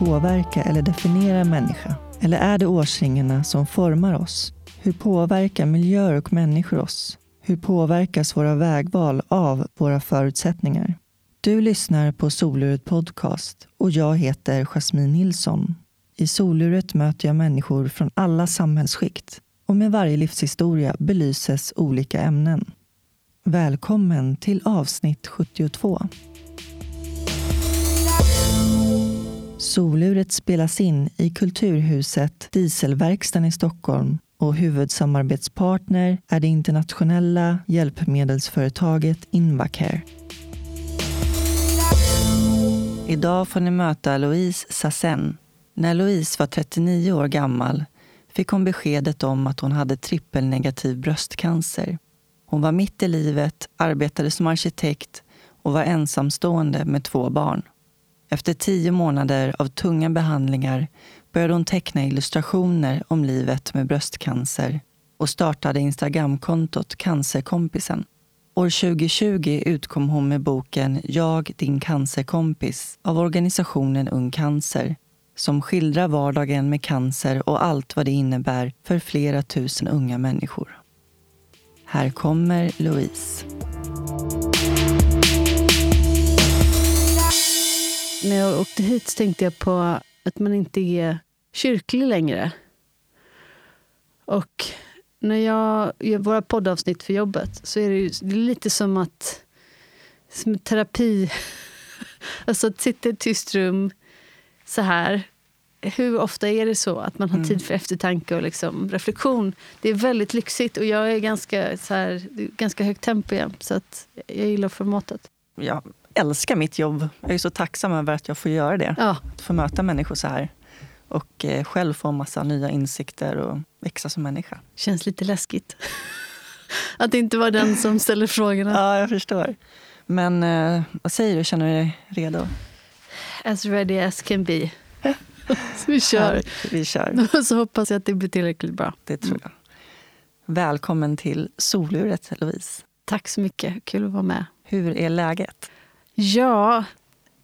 påverka eller definiera en människa? Eller är det årsringarna som formar oss? Hur påverkar miljöer och människor oss? Hur påverkas våra vägval av våra förutsättningar? Du lyssnar på Soluret Podcast och jag heter Jasmine Nilsson. I Soluret möter jag människor från alla samhällsskikt och med varje livshistoria belyses olika ämnen. Välkommen till avsnitt 72. Soluret spelas in i Kulturhuset Dieselverkstan i Stockholm och huvudsamarbetspartner är det internationella hjälpmedelsföretaget Invacare. Idag får ni möta Louise Sassen. När Louise var 39 år gammal fick hon beskedet om att hon hade trippelnegativ bröstcancer. Hon var mitt i livet, arbetade som arkitekt och var ensamstående med två barn. Efter tio månader av tunga behandlingar började hon teckna illustrationer om livet med bröstcancer och startade Instagramkontot Cancerkompisen. År 2020 utkom hon med boken Jag, din cancerkompis av organisationen Ung Cancer som skildrar vardagen med cancer och allt vad det innebär för flera tusen unga människor. Här kommer Louise. När jag åkte hit så tänkte jag på att man inte är kyrklig längre. Och när jag gör våra poddavsnitt för jobbet så är det, ju, det är lite som att som terapi. alltså att sitta i ett tyst rum så här. Hur ofta är det så att man har tid för eftertanke och liksom reflektion? Det är väldigt lyxigt och jag är ganska, så här, ganska högt tempo jämt så att jag gillar formatet. Jag älskar mitt jobb. Jag är så tacksam över att jag får göra det. Ja. Att få möta människor så här. Och eh, själv få en massa nya insikter och växa som människa. Känns lite läskigt. att inte vara den som ställer frågorna. Ja, jag förstår. Men eh, vad säger du? Känner du dig redo? As ready as can be. så vi kör. Här, vi kör. så hoppas jag att det blir tillräckligt bra. Det tror jag. Välkommen till soluret, Louise. Tack så mycket. Kul att vara med. Hur är läget? Ja...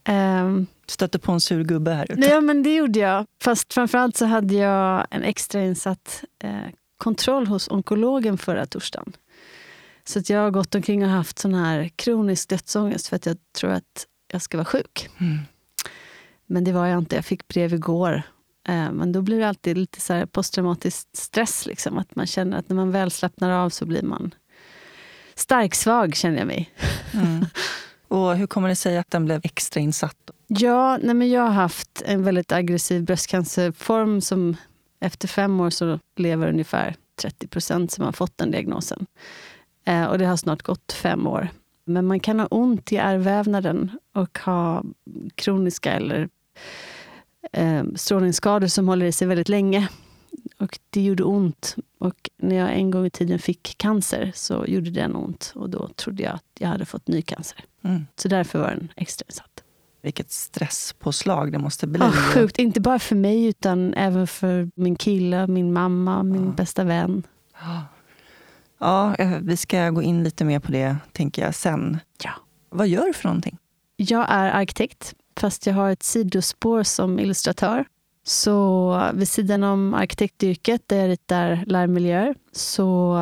ehm, Stötte på en sur gubbe här ute. ja, men det gjorde jag. Fast framförallt så hade jag en extrainsatt eh, kontroll hos onkologen förra torsdagen. Så att jag har gått omkring och haft sån här kronisk dödsångest för att jag tror att jag ska vara sjuk. Mm. Men det var jag inte. Jag fick brev igår. Eh, men då blir det alltid lite så posttraumatisk stress. Liksom. Att man känner att när man väl slappnar av så blir man starksvag, känner jag mig. Mm. Och hur kommer det sig att den blev extra insatt? Ja, nej men jag har haft en väldigt aggressiv bröstcancerform som efter fem år så lever ungefär 30 procent som har fått den diagnosen. Eh, och det har snart gått fem år. Men man kan ha ont i ärrvävnaden och ha kroniska eller eh, strålningsskador som håller i sig väldigt länge. Och det gjorde ont. Och när jag en gång i tiden fick cancer så gjorde den ont. Och då trodde jag att jag hade fått ny cancer. Mm. Så därför var den extrainsatt. Vilket stresspåslag det måste bli. Ah, sjukt. Inte bara för mig, utan även för min kille, min mamma, min Ja. bästa vän. Ja, eh, vi ska gå in lite mer på det, tänker jag, sen. Ja. Vad gör du för någonting? Jag är arkitekt, fast jag har ett sidospår som illustratör. Så vid sidan om arkitektyrket, där jag ritar lärmiljöer, så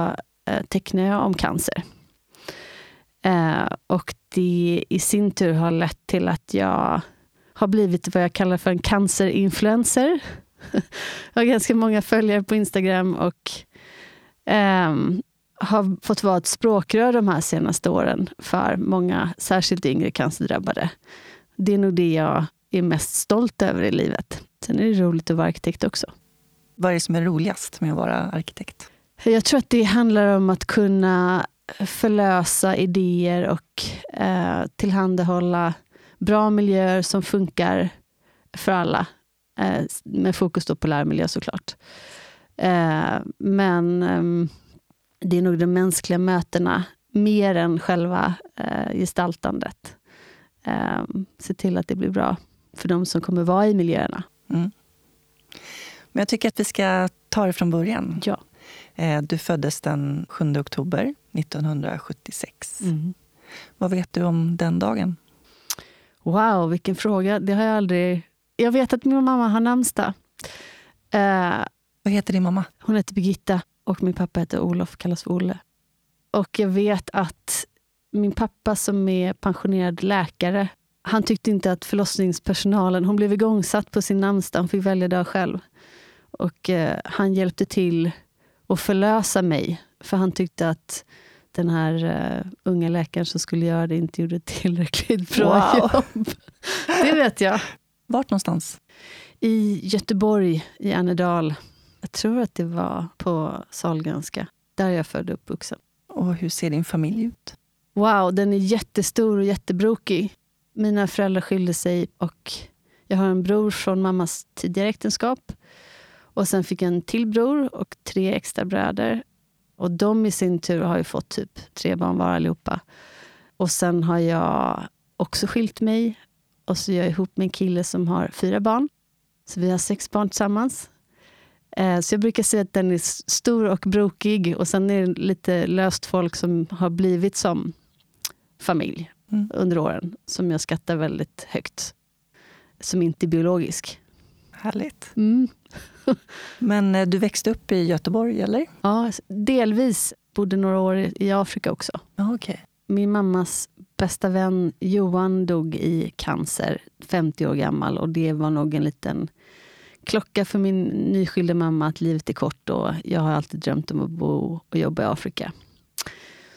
eh, tecknar jag om cancer. Eh, och det i sin tur har lett till att jag har blivit vad jag kallar för en cancerinfluencer. jag har ganska många följare på Instagram och ehm, har fått vara ett språkrör de här senaste åren för många, särskilt yngre cancerdrabbade. Det är nog det jag är mest stolt över i livet. Sen är det roligt att vara arkitekt också. Vad är det som är roligast med att vara arkitekt? Jag tror att det handlar om att kunna förlösa idéer och eh, tillhandahålla bra miljöer som funkar för alla. Eh, med fokus på lärmiljö såklart. Eh, men ehm, det är nog de mänskliga mötena mer än själva eh, gestaltandet. Eh, se till att det blir bra för de som kommer vara i miljöerna. Mm. Men jag tycker att vi ska ta det från början. Ja. Eh, Du föddes den 7 oktober 1976. Mm. Vad vet du om den dagen? Wow, vilken fråga. Det har jag aldrig... Jag vet att min mamma har namnsdag. Eh, Vad heter din mamma? hon heter Birgitta och min pappa heter Olof, kallas för Olle. Och jag vet att min pappa som är pensionerad läkare, han tyckte inte att förlossningspersonalen, hon blev igångsatt på sin namnsdag, hon fick välja dag själv. Och eh, han hjälpte till att förlösa mig, för han tyckte att den här uh, unga läkaren som skulle göra det inte gjorde tillräckligt bra Wow. jobb. Det vet jag. Vart någonstans? I Göteborg, i Annedal. Jag tror att det var på Sahlgrenska. Där är jag född och uppvuxen. Och hur ser din familj ut? Wow, den är jättestor och jättebrokig. Mina föräldrar skilde sig och jag har en bror från mammas tidigare äktenskap. Och sen fick jag en till bror och tre extra bröder. Och de i sin tur har ju fått typ tre barn var allihopa. Och sen har jag också skilt mig. Och så är jag ihop med en kille som har fyra barn. Så vi har sex barn tillsammans. Eh, så jag brukar säga att den är stor och brokig. Och sen är det lite löst folk som har blivit som familj Mm. under åren. Som jag skattar väldigt högt. Som inte är biologisk. Härligt. Mm. Men eh, du växte upp i Göteborg, eller? Ja, delvis. Bodde några år i- Afrika också. Okej. Min mammas bästa vän Johan dog i cancer, 50 år gammal. Och det var nog en liten klocka för min nyskilda mamma att livet är kort och jag har alltid drömt om att bo och jobba i Afrika.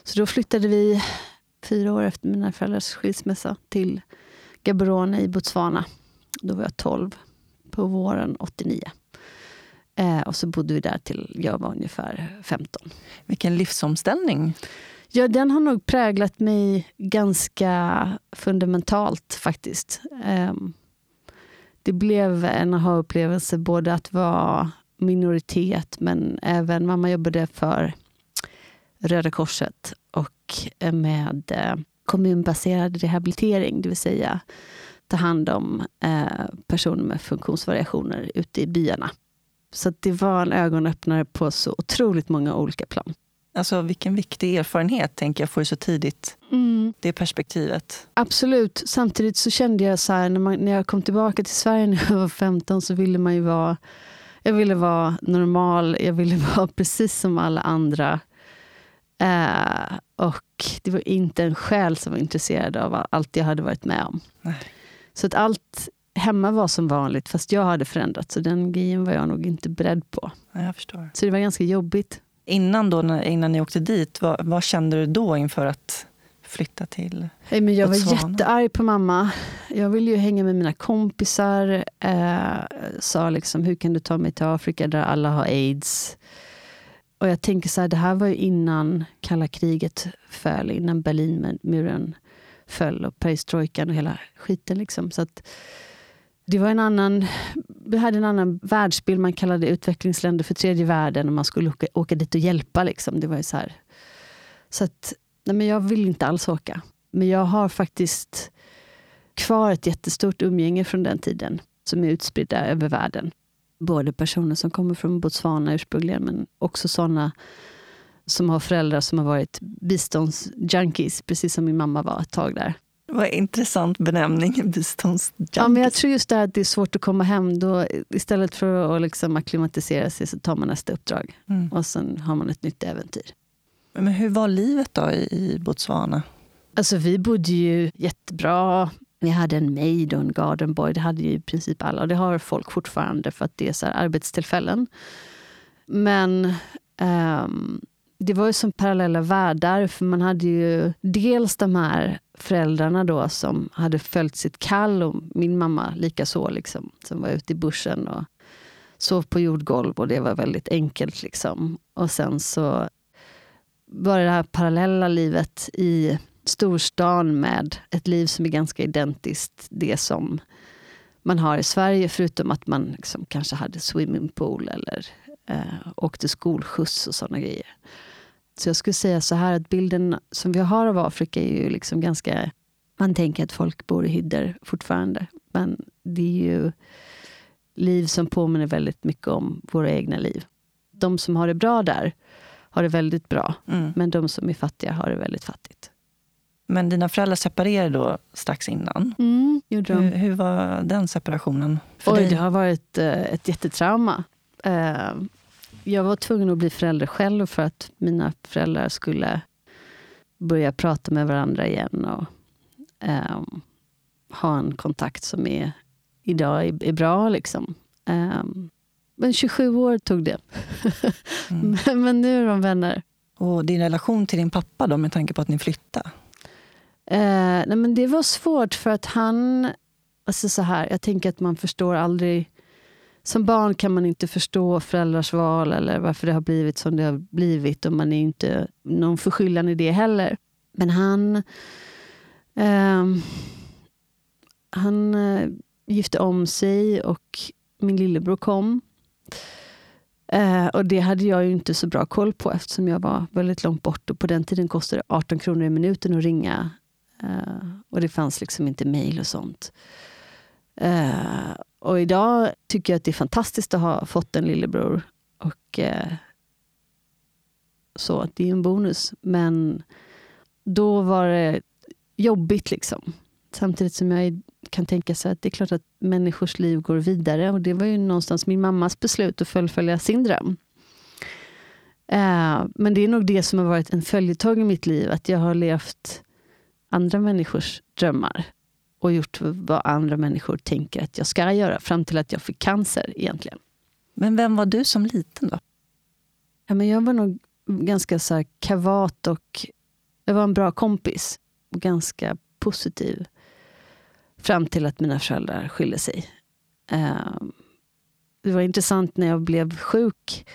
Så då flyttade vi fyra år efter mina föräldrars skilsmässa till Gaborone i Botswana. Då var jag 12 på våren 89. Eh, och så bodde vi där till jag var ungefär 15. Vilken livsomställning. Ja, den har nog präglat mig ganska fundamentalt faktiskt. Ehm, Det blev en aha-upplevelse både att vara minoritet men även mamma jobbade för Röda Korset och med eh, kommunbaserad rehabilitering, det vill säga ta hand om eh, personer med funktionsvariationer ute i byarna. Så det var en ögonöppnare på så otroligt många olika plan. Alltså vilken viktig erfarenhet, tänker jag, får du så tidigt. Det perspektivet. Absolut. Samtidigt så kände jag så här, när, man, när jag kom tillbaka till Sverige när jag var 15 så ville man ju vara, jag ville vara normal, jag ville vara precis som alla andra. Eh, och det var inte en själ som var intresserad av allt jag hade varit med om. Nej. Så att allt hemma var som vanligt fast jag hade förändrats. Så den grejen var jag nog inte beredd på. Ja, jag förstår. Så det var ganska jobbigt. Innan, då, innan ni åkte dit, vad, vad kände du då inför att flytta till? Nej, men jag var Botswana. jättearg på mamma. Jag ville ju hänga med mina kompisar. Eh, sa liksom, hur kan du ta mig till Afrika där alla har aids? Och jag tänker så här, det här var ju innan kalla kriget föll, innan Berlinmuren föll och perestrojkan och hela skiten. Liksom. Så att det var en annan, vi hade en annan världsbild. Man kallade utvecklingsländer för tredje världen och man skulle åka, åka dit och hjälpa. Liksom. Det var ju så här. Så att, nej men jag vill inte alls åka. Men jag har faktiskt kvar ett jättestort umgänge från den tiden som är utspridda över världen. Både personer som kommer från Botswana ursprungligen men också sådana som har föräldrar som har varit biståndsjunkies, precis som min mamma var ett tag där. Vad intressant benämning, biståndsjunkies. Ja, men jag tror just det att det är svårt att komma hem. Då, istället för att liksom acklimatisera sig så tar man nästa uppdrag mm. och sen har man ett nytt äventyr. Men hur var livet då i, i Botswana? Alltså vi bodde ju jättebra. Vi hade en maid och en garden boy. Det hade ju i princip alla. Och det har folk fortfarande för att det är så här arbetstillfällen. Men um, det var ju som parallella världar. För man hade ju dels de här föräldrarna då som hade följt sitt kall och min mamma likaså. Liksom, som var ute i bussen och sov på jordgolv och det var väldigt enkelt. Liksom. Och sen så var det det här parallella livet i storstan med ett liv som är ganska identiskt det som man har i Sverige förutom att man liksom kanske hade swimmingpool eller eh, åkte skolskjuts och sådana grejer. Så jag skulle säga så här att bilden som vi har av Afrika är ju liksom ganska... Man tänker att folk bor i hyddor fortfarande. Men det är ju liv som påminner väldigt mycket om våra egna liv. De som har det bra där har det väldigt bra. Mm. Men de som är fattiga har det väldigt fattigt. Men dina föräldrar separerade då strax innan. Mm, gjorde de. Hur, hur var den separationen för Oj, dig? det har varit eh, ett jättetrauma. Eh, jag var tvungen att bli förälder själv för att mina föräldrar skulle börja prata med varandra igen och eh, ha en kontakt som är, idag är, bra. Liksom. Eh, men 27 år tog det. Mm. men, men nu är de vänner. Och din relation till din pappa då, med tanke på att ni flyttade? Eh, nej men det var svårt för att han... Alltså så här, jag tänker att man förstår aldrig... Som barn kan man inte förstå föräldrars val eller varför det har blivit som det har blivit. Och man är inte någon förskyllan i det heller. Men han... Eh, han eh, gifte om sig och min lillebror kom. Eh, och det hade jag ju inte så bra koll på eftersom jag var väldigt långt bort. Och på den tiden kostade det 18 kronor i minuten att ringa Eh, och det fanns liksom inte mejl och sånt. Eh, och idag tycker jag att det är fantastiskt att ha fått en lillebror. Och uh, så, det är en bonus. Men då var det jobbigt liksom. Samtidigt som jag kan tänka sig att det är klart att människors liv går vidare. Och det var ju någonstans min mammas beslut att fullfölja sin dröm. Eh, men det är nog det som har varit en följetong i mitt liv. Att jag har levt andra människors drömmar och gjort vad andra människor tänker att jag ska göra fram till att jag fick cancer egentligen. Men vem var du som liten då? Ja, men jag var nog ganska så kavat och jag var en bra kompis och ganska positiv fram till att mina föräldrar skilde sig. Ehm, det var intressant när jag blev sjuk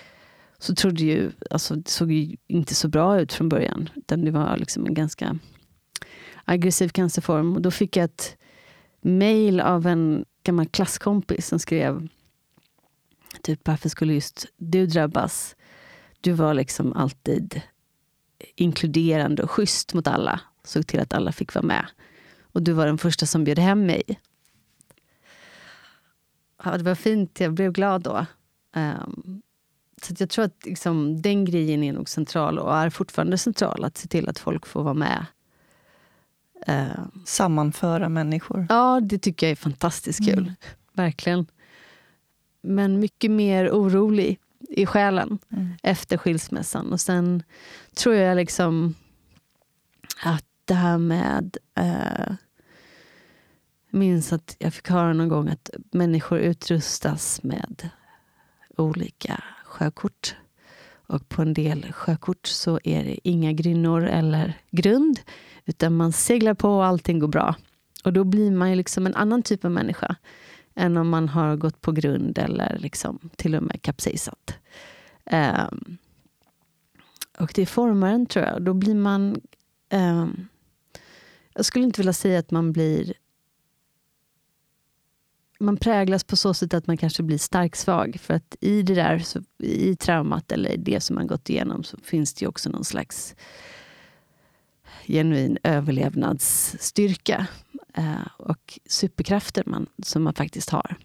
så trodde ju, alltså det såg ju inte så bra ut från början. Utan det var liksom en ganska aggressiv cancerform. Och då fick jag ett mejl av en gammal klasskompis som skrev typ varför skulle just du drabbas? Du var liksom alltid inkluderande och schysst mot alla. Såg till att alla fick vara med. Och du var den första som bjöd hem mig. Ja, det var fint, jag blev glad då. Um, så jag tror att liksom, den grejen är nog central och är fortfarande central. Att se till att folk får vara med Eh, Sammanföra människor. Ja, det tycker jag är fantastiskt kul. Mm. Verkligen. Men mycket mer orolig i själen mm. efter skilsmässan. Och sen tror jag liksom att det här med... Eh, minns att jag fick höra någon gång att människor utrustas med olika sjökort. Och på en del sjökort så är det inga grynnor eller grund. Utan man seglar på och allting går bra. Och då blir man ju liksom en annan typ av människa än om man har gått på grund eller liksom till och med kapsejsat. Um, och det formar en, tror jag. Då blir man... Um, jag skulle inte vilja säga att man blir... Man präglas på så sätt att man kanske blir stark-svag. För att i det där, så, i traumat eller det som man gått igenom så finns det ju också någon slags genuin överlevnadsstyrka eh, och superkrafter man, som man faktiskt har.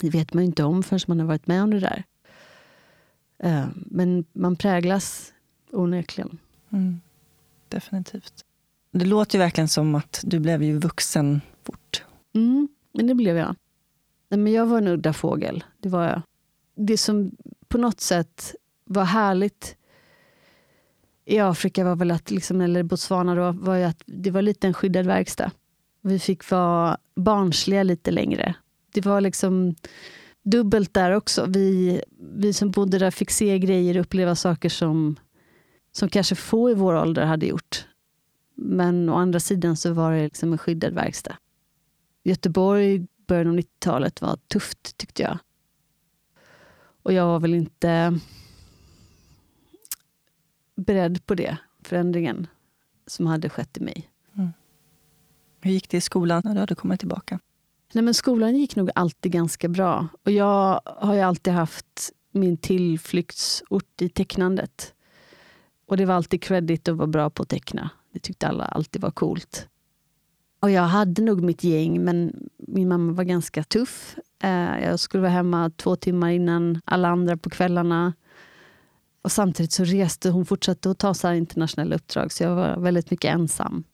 Det vet man ju inte om förrän man har varit med om det där. Eh, men man präglas onekligen. Mm, definitivt. Det låter ju verkligen som att du blev ju vuxen fort. Mm, men det blev jag. men jag var en udda fågel. Det var jag. Det som på något sätt var härligt i Afrika var väl att, liksom, eller Botswana då, var ju att det var lite en skyddad verkstad. Vi fick vara barnsliga lite längre. Det var liksom dubbelt där också. Vi, vi som bodde där fick se grejer och uppleva saker som, som kanske få i vår ålder hade gjort. Men å andra sidan så var det liksom en skyddad verkstad. Göteborg, början av 90-talet, var tufft tyckte jag. Och jag var väl inte beredd på det, förändringen som hade skett i mig. Mm. Hur gick det i skolan när du hade kommit tillbaka? Nej, men skolan gick nog alltid ganska bra. Och jag har ju alltid haft min tillflyktsort i tecknandet. Och det var alltid credit att vara bra på att teckna. Det tyckte alla alltid var coolt. Och jag hade nog mitt gäng, men min mamma var ganska tuff. Eh, jag skulle vara hemma två timmar innan alla andra på kvällarna. Och samtidigt så reste hon fortsatte att ta så internationella uppdrag, så jag var väldigt mycket ensam.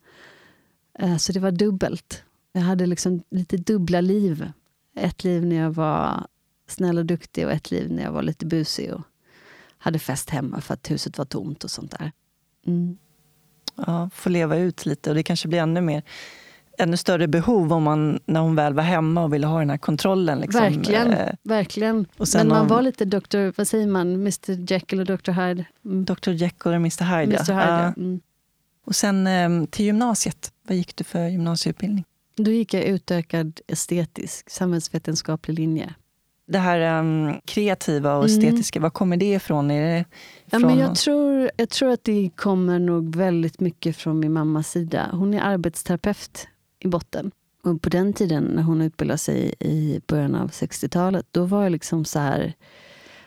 Eh, så det var dubbelt. Jag hade liksom lite dubbla liv. Ett liv när jag var snäll och duktig och ett liv när jag var lite busig och hade fest hemma för att huset var tomt och sånt där. Mm. Ja, få leva ut lite och det kanske blir ännu mer ännu större behov om man, när hon väl var hemma och ville ha den här kontrollen. Liksom. Verkligen. Eh, verkligen. Men man om, var lite Dr. Vad säger man? Mr Jekyll och Dr Hyde? Mm. Dr Jekyll och Mr Hyde, Mr. Hyde ja. Mm. Och sen eh, till gymnasiet. Vad gick du för gymnasieutbildning? Då gick jag utökad estetisk, samhällsvetenskaplig linje. Det här um, kreativa och mm. estetiska, mm. var kommer det ifrån? Är det ja, men jag, tror, jag tror att det kommer nog väldigt mycket från min mammas sida. Hon är arbetsterapeut i botten. Och på den tiden när hon utbildade sig i början av 60-talet, då var liksom så här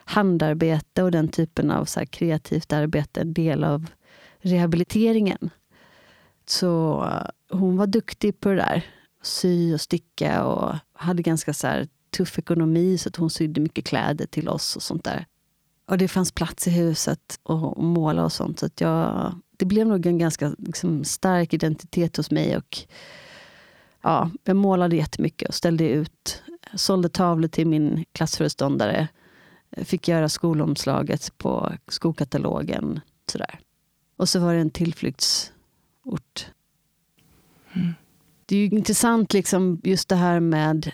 handarbete och den typen av så kreativt arbete en del av rehabiliteringen. Så eh, hon var duktig på det där. Sy och sticka och hade ganska så tuff ekonomi så att hon sydde mycket kläder till oss och sånt där. Och det fanns plats i huset och måla och sånt. Så att jag, det blev nog en ganska liksom, stark identitet hos mig. Och ja, jag målade jättemycket och ställde ut. Sålde tavlor till min klassföreståndare. Fick göra skolomslaget på skokatalogen. Sådär. Och så var det en tillflyktsort. Mm. Det är ju intressant liksom just det här med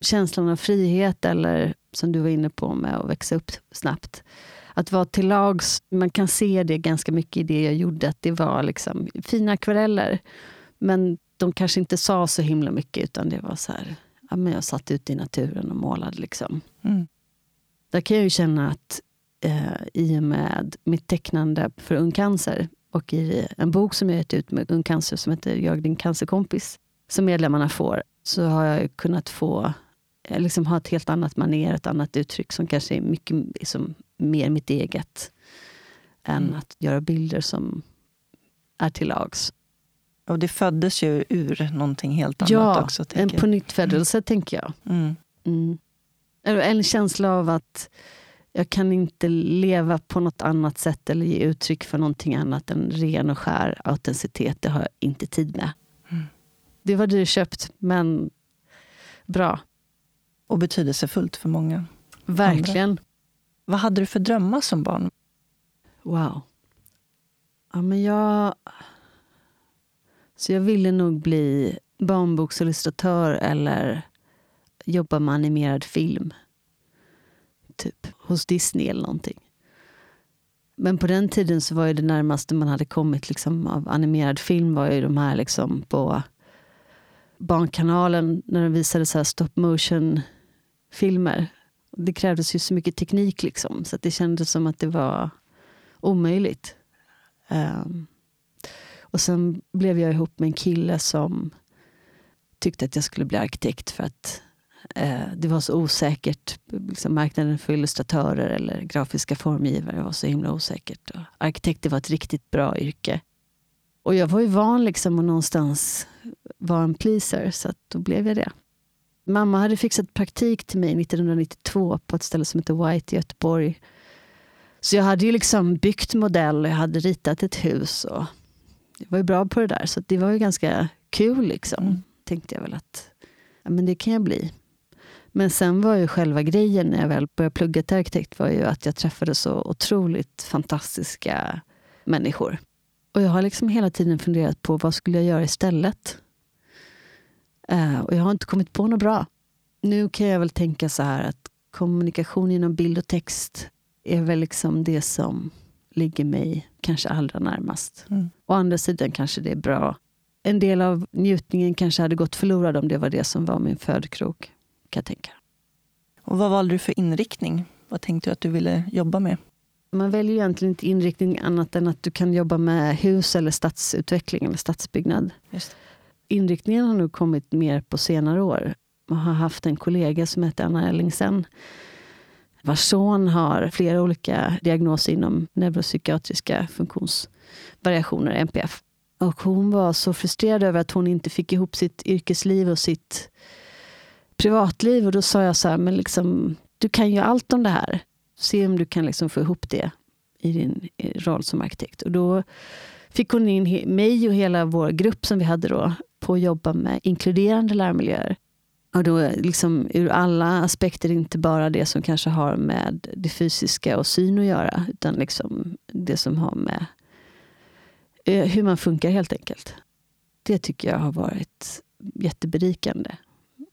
känslan av frihet eller som du var inne på med att växa upp snabbt. Att vara till lags, man kan se det ganska mycket i det jag gjorde, att det var liksom fina akvareller. Men de kanske inte sa så himla mycket, utan det var så här, ja, men jag satt ute i naturen och målade. Liksom. Mm. Där kan jag ju känna att eh, i och med mitt tecknande för Ung Cancer och i en bok som jag gett ut med Ung Cancer som heter Jag din cancerkompis, som medlemmarna får, så har jag kunnat få eh, liksom ha ett helt annat maner, ett annat uttryck som kanske är mycket liksom, mer mitt eget än mm. att göra bilder som är till lags. Och det föddes ju ur någonting helt annat ja, också. Ja, en på nytt födelse mm. tänker jag. Mm. Mm. En känsla av att jag kan inte leva på något annat sätt eller ge uttryck för någonting annat än ren och skär autenticitet. Det har jag inte tid med. Mm. Det var dyrköpt, men bra. Och betydelsefullt för många. Verkligen. Andra. Vad hade du för drömmar som barn? Wow. Ja, men jag... Så jag ville nog bli barnboksillustratör eller jobba med animerad film. Typ hos Disney eller någonting. Men på den tiden så var ju det närmaste man hade kommit liksom av animerad film var ju de här liksom på Barnkanalen när de visade så stop motion filmer. Det krävdes ju så mycket teknik liksom, så det kändes som att det var omöjligt. Um, och sen blev jag ihop med en kille som tyckte att jag skulle bli arkitekt för att eh, det var så osäkert. Liksom marknaden för illustratörer eller grafiska formgivare var så himla osäkert. Och arkitekter var ett riktigt bra yrke. Och jag var ju van liksom att någonstans vara en pleaser, så då blev jag det. Mamma hade fixat praktik till mig 1992 på ett ställe som heter White i Göteborg. Så jag hade ju liksom byggt modell och jag hade ritat ett hus. Och jag var ju bra på det där, så det var ju ganska kul. Liksom. Mm. Tänkte jag väl att ja, men det kan jag bli. Men sen var ju själva grejen när jag väl började plugga till arkitekt var ju att jag träffade så otroligt fantastiska människor. Och jag har liksom hela tiden funderat på vad skulle jag göra istället? Uh, och jag har inte kommit på något bra. Nu kan jag väl tänka så här att kommunikation genom bild och text är väl liksom det som ligger mig kanske allra närmast. Mm. Å andra sidan kanske det är bra. En del av njutningen kanske hade gått förlorad om det var det som var min födkrok. Kan jag tänka. Och vad valde du för inriktning? Vad tänkte du att du ville jobba med? Man väljer ju egentligen inte inriktning annat än att du kan jobba med hus eller stadsutveckling eller stadsbyggnad. Just. Inriktningen har nog kommit mer på senare år. Jag har haft en kollega som heter Anna Ellingsen vars son har flera olika diagnoser inom neuropsykiatriska funktionsvariationer, NPF. Och hon var så frustrerad över att hon inte fick ihop sitt yrkesliv och sitt privatliv. Och då sa jag så här, men liksom, du kan ju allt om det här. Se om du kan liksom få ihop det i din roll som arkitekt. Och då fick hon in mig och hela vår grupp som vi hade då på att jobba med inkluderande lärmiljöer. Och då liksom ur alla aspekter, inte bara det som kanske har med det fysiska och syn att göra, utan liksom det som har med eh, hur man funkar helt enkelt. Det tycker jag har varit jätteberikande.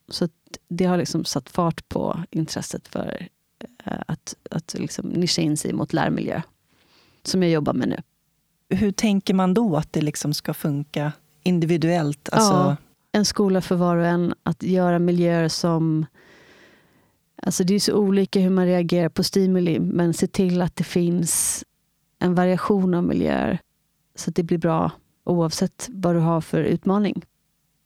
Så det har liksom satt fart på intresset för eh, att, att liksom nischa in sig mot lärmiljö, som jag jobbar med nu. Hur tänker man då att det liksom ska funka individuellt? Alltså... Ja, en skola för var och en. Att göra miljöer som... Alltså det är så olika hur man reagerar på stimuli, men se till att det finns en variation av miljöer så att det blir bra oavsett vad du har för utmaning.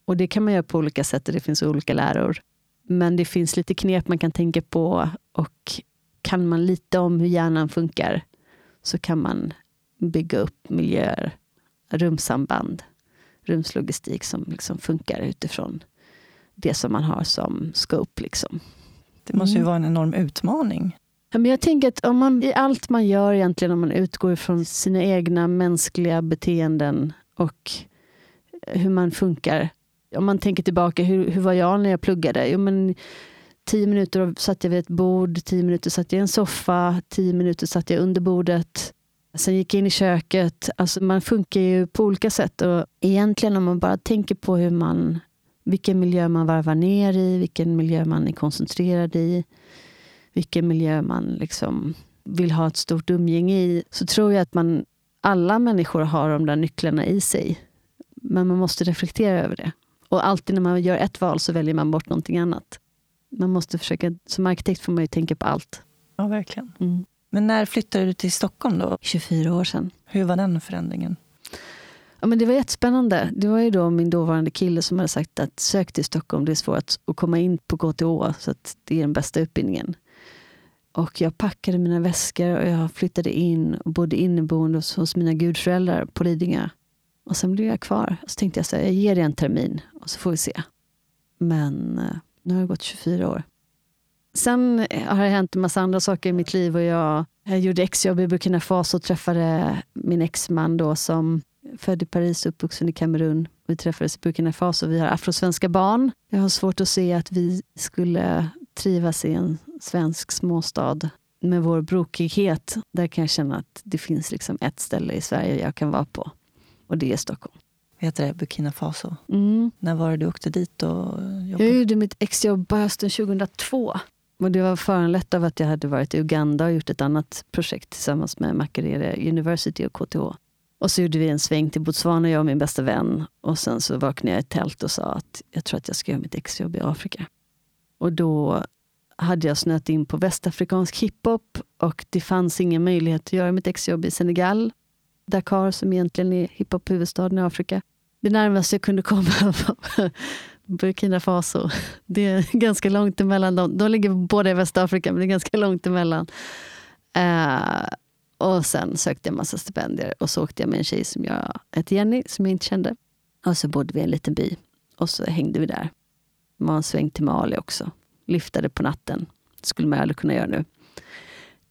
Och Det kan man göra på olika sätt och det finns olika läror. Men det finns lite knep man kan tänka på och kan man lite om hur hjärnan funkar så kan man bygga upp miljöer, rumsamband, rumslogistik som liksom funkar utifrån det som man har som scope. Liksom. Det måste ju mm. vara en enorm utmaning. men jag tänker att om man, i allt man gör egentligen, om man utgår från sina egna mänskliga beteenden och hur man funkar. Om man tänker tillbaka, hur, hur var jag när jag pluggade? Jo, men tio minuter satt jag vid ett bord, tio minuter satt jag i en soffa, tio minuter satt jag under bordet. Sen gick jag in i köket. Alltså man funkar ju på olika sätt. Och egentligen om man bara tänker på hur man, vilken miljö man varvar ner i, vilken miljö man är koncentrerad i, vilken miljö man liksom vill ha ett stort umgänge i, så tror jag att man, alla människor har de där nycklarna i sig. Men man måste reflektera över det. Och alltid när man gör ett val så väljer man bort någonting annat. Man måste försöka, som arkitekt får man ju tänka på allt. Ja, verkligen. Mm. Men när flyttade du till Stockholm då? 24 år sedan. Hur var den förändringen? Ja, men det var jättespännande. Det var ju då min dåvarande kille som hade sagt att sök till Stockholm, det är svårt att komma in på KTH, så att det är den bästa utbildningen. Och jag packade mina väskor och jag flyttade in och bodde inneboende hos, mina gudföräldrar på Lidingö. Och sen blev jag kvar. Och så tänkte jag att jag ger det en termin och så får vi se. Men eh, nu har det gått 24 år. Sen har det hänt en massa andra saker i mitt liv. och Jag, jag gjorde exjobb i Burkina Faso och träffade min exman då som född i Paris och uppvuxen i Kamerun. Vi träffades i Burkina Faso. Vi har afrosvenska barn. Jag har svårt att se att vi skulle trivas i en svensk småstad med vår brokighet. Där kan jag känna att det finns liksom ett ställe i Sverige jag kan vara på. Och det är Stockholm. Heter det? Burkina Faso? Mm. När var det du åkte dit och jobbade? Jag gjorde mitt exjobb på hösten 2002. Och det var föranlett av att jag hade varit i Uganda och gjort ett annat projekt tillsammans med Makerere University och KTH. Och så gjorde vi en sväng till Botswana, jag och min bästa vän. Och sen så vaknade jag i ett tält och sa att jag tror att jag ska göra mitt exjobb i Afrika. Och då hade jag snöat in på västafrikansk hiphop och det fanns ingen möjlighet att göra mitt exjobb i Senegal. Dakar som egentligen är hiphop-huvudstaden i Afrika. Det närmaste jag kunde komma var Burkina Faso. Det är ganska långt emellan dem. De ligger båda i Västafrika, men det är ganska långt emellan. Uh, och sen sökte jag massa stipendier och så åkte jag med en tjej som jag hette Jenny, som jag inte kände. Och så bodde vi i en liten by och så hängde vi där. Var en sväng till Mali också. Lyftade på natten. Det skulle man aldrig kunna göra nu.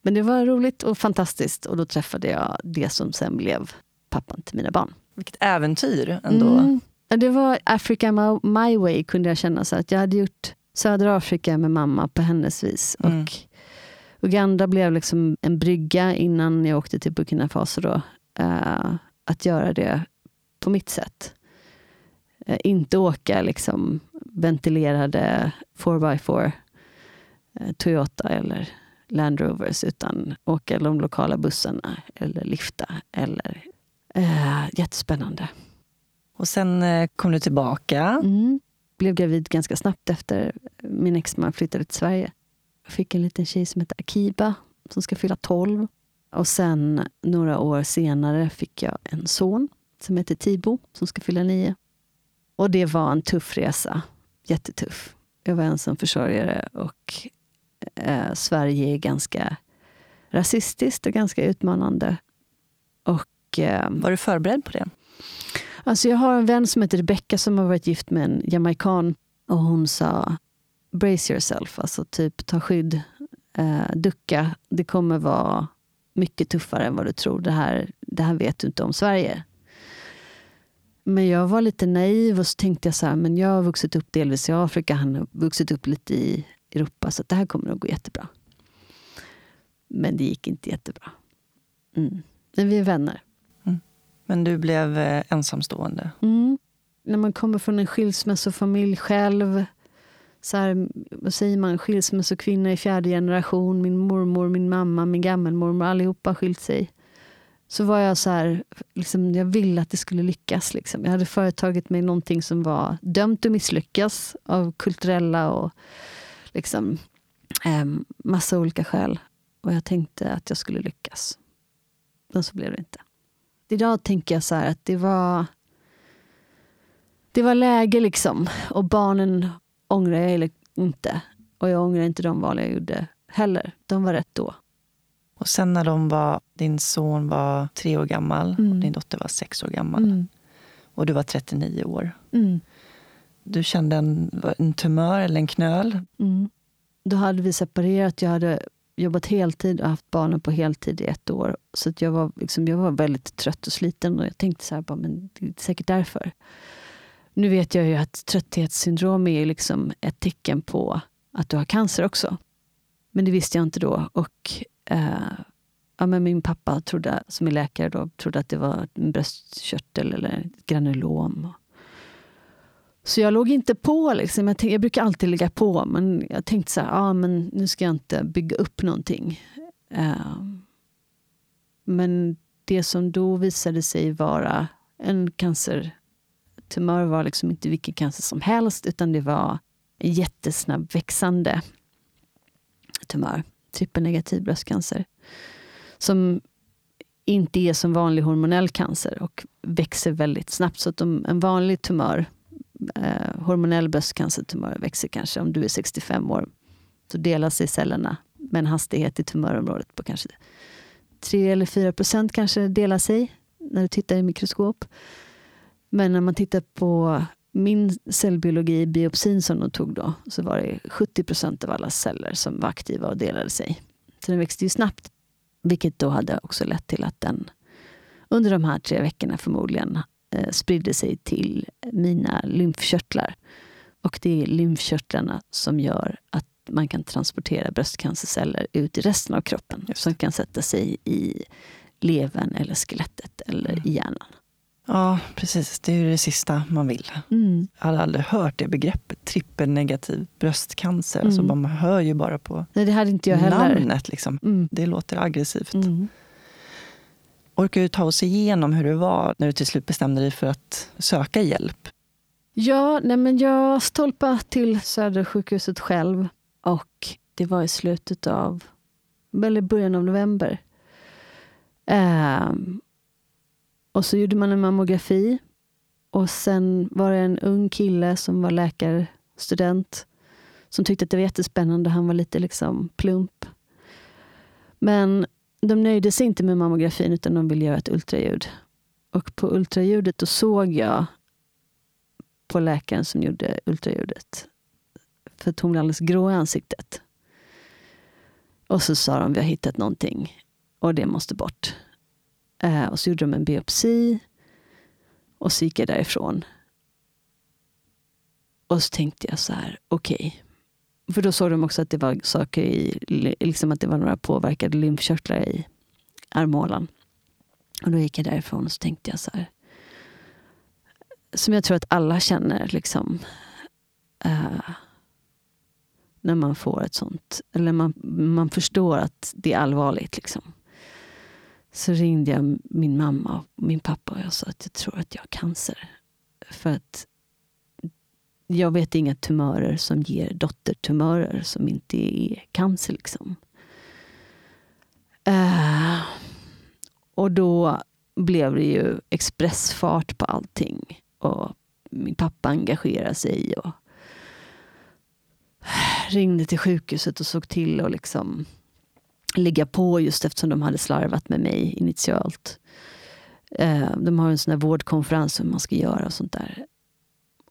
Men det var roligt och fantastiskt och då träffade jag det som sen blev pappan till mina barn. Vilket äventyr ändå. Mm. Det var Africa my way kunde jag känna. Så att jag hade gjort södra Afrika med mamma på hennes vis. Mm. Och Uganda blev liksom en brygga innan jag åkte till Burkina Faso. Då, uh, att göra det på mitt sätt. Uh, inte åka liksom ventilerade 4x4 uh, eh, Toyota eller Land Rovers utan åka de lokala bussarna eller lifta. Eller, jättespännande. Och sen eh, kom du tillbaka. Mm. Blev gravid ganska snabbt efter min exman flyttade till Sverige. Jag fick en liten tjej som heter Akiba som ska fylla 12. Och sen några år senare fick jag en son som heter Tibo som ska fylla 9. Och det var en tuff resa. Jättetuff. Jag var ensam försörjare och eh, Sverige är ganska rasistiskt och ganska utmanande. Och, eh, var du förberedd på det? Alltså jag har en vän som heter Rebecca som har varit gift med en jamaican. Och hon sa brace yourself, alltså typ ta skydd, eh, ducka. Det kommer vara mycket tuffare än vad du tror. Det här, det här vet du inte om Sverige. Men jag var lite naiv och så tänkte jag så här, men jag har vuxit upp delvis i Afrika, han har vuxit upp lite i Europa, så det här kommer att gå jättebra. Men det gick inte jättebra. Mm. Men vi är vänner. Men du blev eh, ensamstående? Mm. När man kommer från en skilsmässofamilj själv, så här, vad säger man, skilsmässokvinna i fjärde generation, min mormor, min mamma, min gammelmormor, allihopa har skilt sig så var jag så här, liksom, jag ville att det skulle lyckas. Liksom. Jag hade företagit mig någonting som var dömt att misslyckas av kulturella och liksom, eh, massa olika skäl. Och jag tänkte att jag skulle lyckas. Men så blev det inte. Idag tänker jag så här att det var det var läge liksom. Och barnen ångrar jag inte. Och jag ångrar inte de val jag gjorde heller. De var rätt då. Och sen när de var, din son var tre år gammal mm. och din dotter var sex år gammal. Mm. Och du var 39 år. Mm. Du kände en, en tumör eller en knöl. Mm. Då hade vi separerat. Jag hade jobbat heltid och haft barnen på heltid i ett år. Så jag, var, liksom, jag var väldigt trött och sliten. Och jag tänkte så här, bara, men det är säkert därför. Nu vet jag ju att trötthetssyndrom är liksom ett tecken på att du har cancer också. Men det visste jag inte då. Och eh, ja, men min pappa trodde, som är läkare då, trodde att det var en bröstkörtel eller granulom. Så jag låg inte på. Liksom. Jag, tänkte, jag brukar alltid ligga på, men jag tänkte så här, ah, men nu ska jag inte bygga upp någonting. Uh, men det som då visade sig vara en cancertumör var liksom inte vilken cancer som helst, utan det var en jättesnabb växande tumör trippelnegativ bröstcancer. Som inte är som vanlig hormonell cancer och växer väldigt snabbt. Så att de, en vanlig tumör, eh, hormonell bröstcancertumör, växer kanske om du är 65 år, så delar sig cellerna med en hastighet i tumörområdet på kanske 3 eller 4 procent kanske delar sig när du tittar i mikroskop. Men när man tittar på min cellbiologi biopsin som de tog då, så var det 70 procent av alla celler som var aktiva och delade sig. Så den växte ju snabbt. Vilket då hade också lett till att den under de här tre veckorna förmodligen spridde sig till mina lymfkörtlar. Och det är lymfkörtlarna som gör att man kan transportera bröstcancerceller ut i resten av kroppen. Som kan sätta sig i levern eller skelettet eller mm. i hjärnan. Ja, precis. Det är ju det sista man vill. Mm. Jag hade aldrig hört det begreppet, trippelnegativ bröstcancer. Alltså, mm. Alltså, man hör ju bara på Nej, det hade inte jag heller. namnet. Liksom. Mm. Det låter aggressivt. Mm. Orkar du ta oss igenom hur det var när du till slut bestämde dig för att söka hjälp? Ja, nej men jag stolpade till Södersjukhuset själv. Och det var i slutet av, eller början av november. Um, och så gjorde man en mammografi. Och sen var det en ung kille som var läkarstudent som tyckte att det var jättespännande. Han var lite liksom plump. Men de nöjde sig inte med mammografin utan de ville göra ett ultraljud. Och på ultraljudet då såg jag på läkaren som gjorde ultraljudet. För att hon blev alldeles grå i ansiktet. Och så sa de, vi har hittat någonting och det måste bort. Eh, och så gjorde de en biopsi. Och så gick jag därifrån. Och så tänkte jag så här, okej. Okay. För då såg de också att det var saker i, liksom att det var några påverkade lymfkörtlar i armhålan. Och då gick jag därifrån och så tänkte jag så här. Som jag tror att alla känner liksom. Uh, när man får ett sånt, eller man, man förstår att det är allvarligt. Liksom så ringde jag min mamma och min pappa och jag sa att jag tror att jag har cancer. För att jag vet inga tumörer som ger dottertumörer som inte är cancer. Liksom. Uh, och då blev det ju expressfart på allting. Och min pappa engagerade sig och ringde till sjukhuset och såg till att liksom ligga på just eftersom de hade slarvat med mig initialt. Eh, de har en sån där vårdkonferens hur man ska göra och sånt där.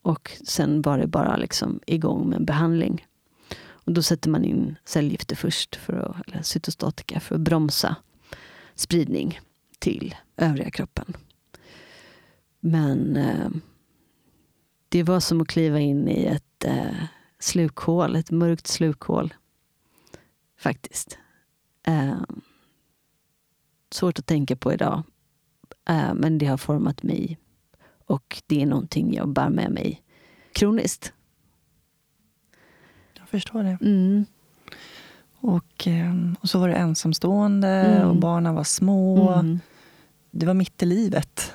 Och sen var det bara liksom igång med en behandling. Och då sätter man in cellgifter först, för att, eller cytostatika, för att bromsa spridning till övriga kroppen. Men eh, det var som att kliva in i ett eh, slukhål, ett mörkt slukhål. Faktiskt. Eh, svårt att tänka på idag. Eh, men det har format mig. Och det är någonting jag bär med mig kroniskt. Jag förstår det. Mm. Och, eh, och så var det ensamstående Mm. och barnen var små. Mm. Det var mitt i livet.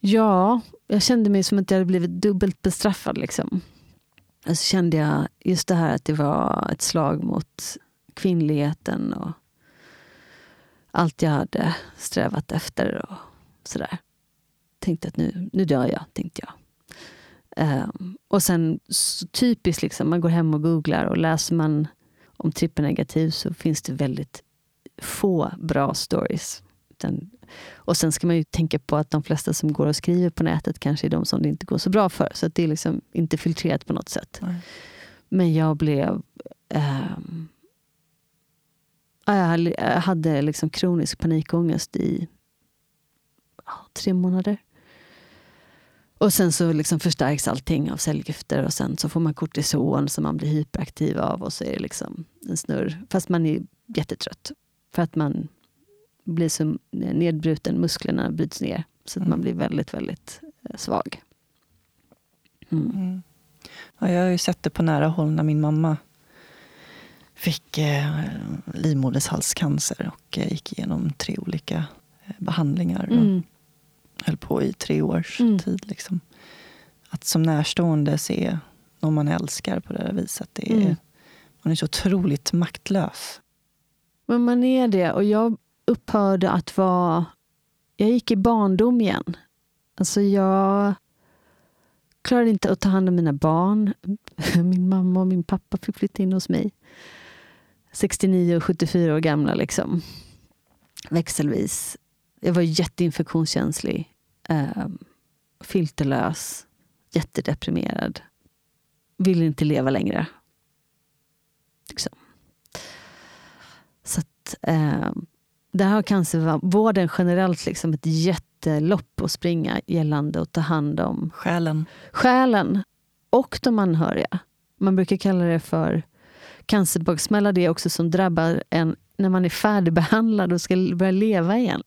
Ja, jag kände mig som att jag hade blivit dubbelt bestraffad. Liksom. Och så kände jag just det här att det var ett slag mot kvinnligheten och allt jag hade strävat efter och sådär. Tänkte att nu, nu dör jag, tänkte jag. Ehm, och sen så typiskt, liksom, man går hem och googlar och läser man om trippelnegativ så finns det väldigt få bra stories. Utan, och sen ska man ju tänka på att de flesta som går och skriver på nätet kanske är de som det inte går så bra för. Så det är liksom inte filtrerat på något sätt. Nej. Men jag blev... hade- jag hade liksom kronisk panikångest i ja, tre månader. Och sen så liksom förstärks allting av cellgifter och sen så får man kortison som man blir hyperaktiv av och så är det liksom en snurr. Fast man är jättetrött. För att man blir så nedbruten, musklerna bryts ner. Så att Mm. man blir väldigt, väldigt eh, svag. Mm. Mm. Ja, jag har ju sett det på nära håll när min mamma fick eh, livmodershalscancer och eh, gick igenom tre olika eh, behandlingar. Mm. Höll på i tre års Mm. tid. Liksom. Att som närstående se någon man älskar på det där viset, det är, Mm. man är så otroligt maktlös. Men man är det. Och jag upphörde att vara... Jag gick i barndom igen. Alltså jag klarade inte att ta hand om mina barn. Min mamma och min pappa fick flytta in hos mig. 69 och 74 år gamla. Liksom. Växelvis. Jag var jätteinfektionskänslig. Eh, filterlös. Jättedeprimerad. Ville inte leva längre. Liksom. Så att, eh, där har cancervården generellt liksom ett jättelopp att springa gällande att ta hand om Själen. själen och de anhöriga. Man brukar kalla det för cancerbaksmälla. Det är också som drabbar en när man är färdigbehandlad och ska börja leva igen.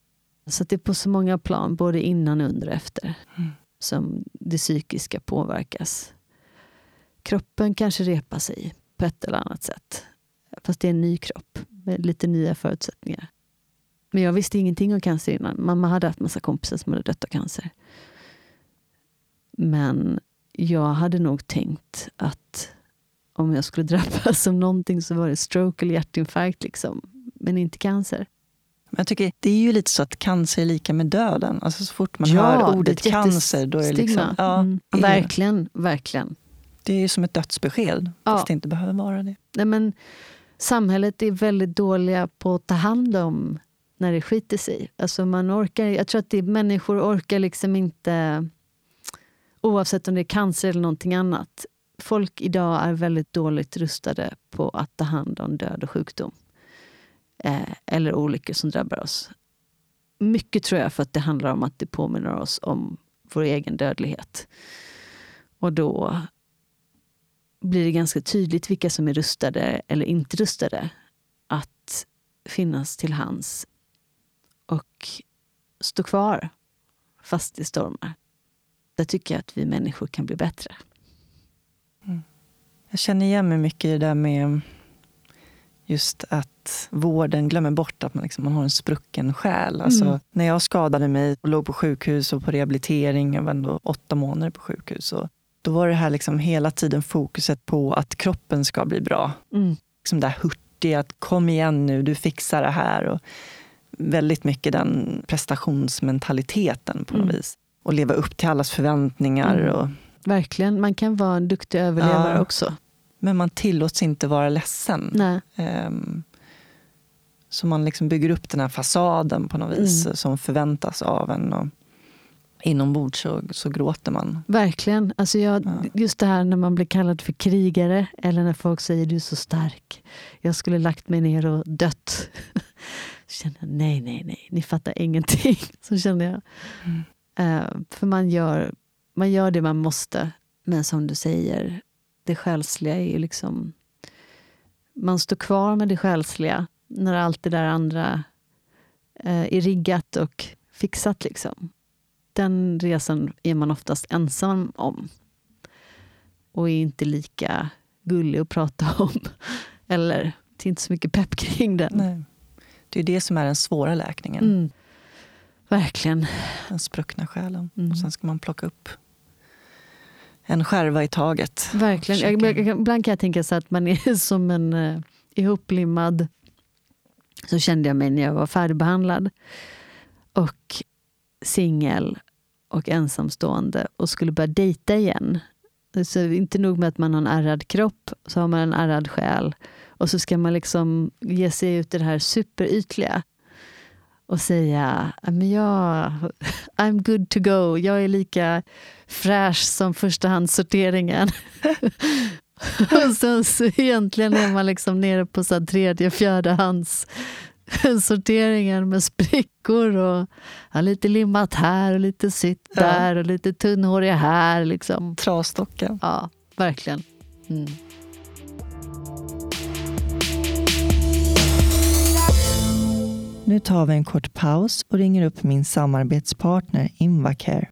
Så det är på så många plan, både innan, under och efter, Mm. som det psykiska påverkas. Kroppen kanske repar sig på ett eller annat sätt. Fast det är en ny kropp med lite nya förutsättningar. Men jag visste ingenting om cancer innan. Mamma hade haft massa kompisar som hade dött av cancer. Men jag hade nog tänkt att om jag skulle drabbas av någonting så var det stroke eller hjärtinfarkt. Liksom. Men inte cancer. Men jag tycker det är ju lite så att cancer är lika med döden. Alltså så fort man Ja, hör ordet cancer, då är det liksom... Ja, mm. är- Verkligen, verkligen. Det är ju som ett dödsbesked, Ja. fast det inte behöver vara det. Nej, men samhället är väldigt dåliga på att ta hand om när det skiter sig. Alltså man orkar, jag tror att det, människor orkar liksom inte, oavsett om det är cancer eller någonting annat. Folk idag är väldigt dåligt rustade på att ta hand om död och sjukdom. Eh, eller olyckor som drabbar oss. Mycket tror jag för att det handlar om att det påminner oss om vår egen dödlighet. Och då blir det ganska tydligt vilka som är rustade eller inte rustade att finnas till hands och stå kvar fast i stormar. Där tycker jag att vi människor kan bli bättre. Mm. Jag känner igen mig mycket i det där med just att vården glömmer bort att man, liksom, man har en sprucken själ. Alltså, Mm. När jag skadade mig och låg på sjukhus och på rehabilitering, jag var ändå åtta månader på sjukhus, och då var det här liksom hela tiden fokuset på att kroppen ska bli bra. Mm. Liksom det här hurtiga, att kom igen nu, du fixar det här. Och väldigt mycket den prestationsmentaliteten på något Mm. vis. Och leva upp till allas förväntningar. Mm. Och, Verkligen. Man kan vara en duktig överlevare Ja. också. Men man tillåts inte vara ledsen. Nej. Ehm, så man liksom bygger upp den här fasaden på något vis Mm. som förväntas av en. Och inombords så, så gråter man. Verkligen. Alltså jag, Ja. Just det här när man blir kallad för krigare eller när folk säger du är så stark. Jag skulle lagt mig ner och dött. Så kände jag, nej, nej, nej, ni fattar ingenting. Så kände jag. Mm. Uh, för man gör, man gör det man måste. Men som du säger, det själsliga är ju liksom... Man står kvar med det själsliga när allt det där andra uh, är riggat och fixat. Liksom. Den resan är man oftast ensam om och är inte lika gullig att prata om. Eller det är inte så mycket pepp kring den. Nej. Det är det som är den svåra läkningen. Mm. Verkligen. Den spruckna själen. Mm. Och sen ska man plocka upp en skärva i taget. Verkligen. Jag, ibland kan jag tänka så att man är som en uh, ihoplimmad... Så kände jag mig när jag var färdigbehandlad. Och singel och ensamstående och skulle börja dejta igen. Så inte nog med att man har en ärrad kropp, så har man en ärrad själ. Och så ska man liksom ge sig ut i det här superytliga och säga men jag, I'm good to go. Jag är lika fräsch som förstahandssorteringen. och sen så egentligen är man liksom nere på så tredje, fjärde hands sorteringen med sprickor och ja, lite limmat här och lite sytt där ja. och lite tunnhåriga här. Liksom. Trasdocka. Ja, verkligen. Mm. Nu tar vi en kort paus och ringer upp min samarbetspartner Invacare.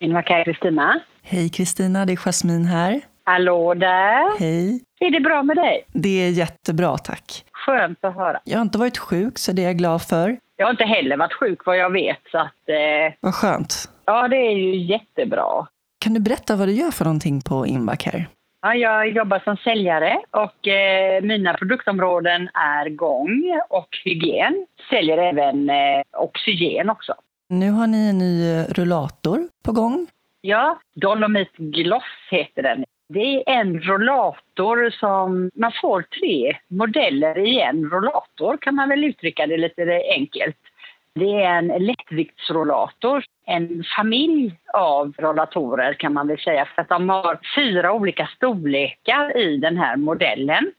Invacare Kristina. Hej Kristina, det är Jasmin här. Hallå där! Hej! Är det bra med dig? Det är jättebra, tack. Skönt att höra. Jag har inte varit sjuk, så det är jag glad för. Jag har inte heller varit sjuk vad jag vet. Så att, eh... Vad skönt. Ja, det är ju jättebra. Kan du berätta vad du gör för någonting på Invacare? Ja, jag jobbar som säljare och eh, mina produktområden är gång och hygien. Säljer även eh, oxygen också. Nu har ni en ny rullator på gång. Ja, Dolomit Gloss heter den. Det är en rollator som man får tre modeller i en rollator kan man väl uttrycka det lite enkelt. Det är en lättviktsrollator, en familj av rollatorer kan man väl säga för att de har fyra olika storlekar i den här modellen.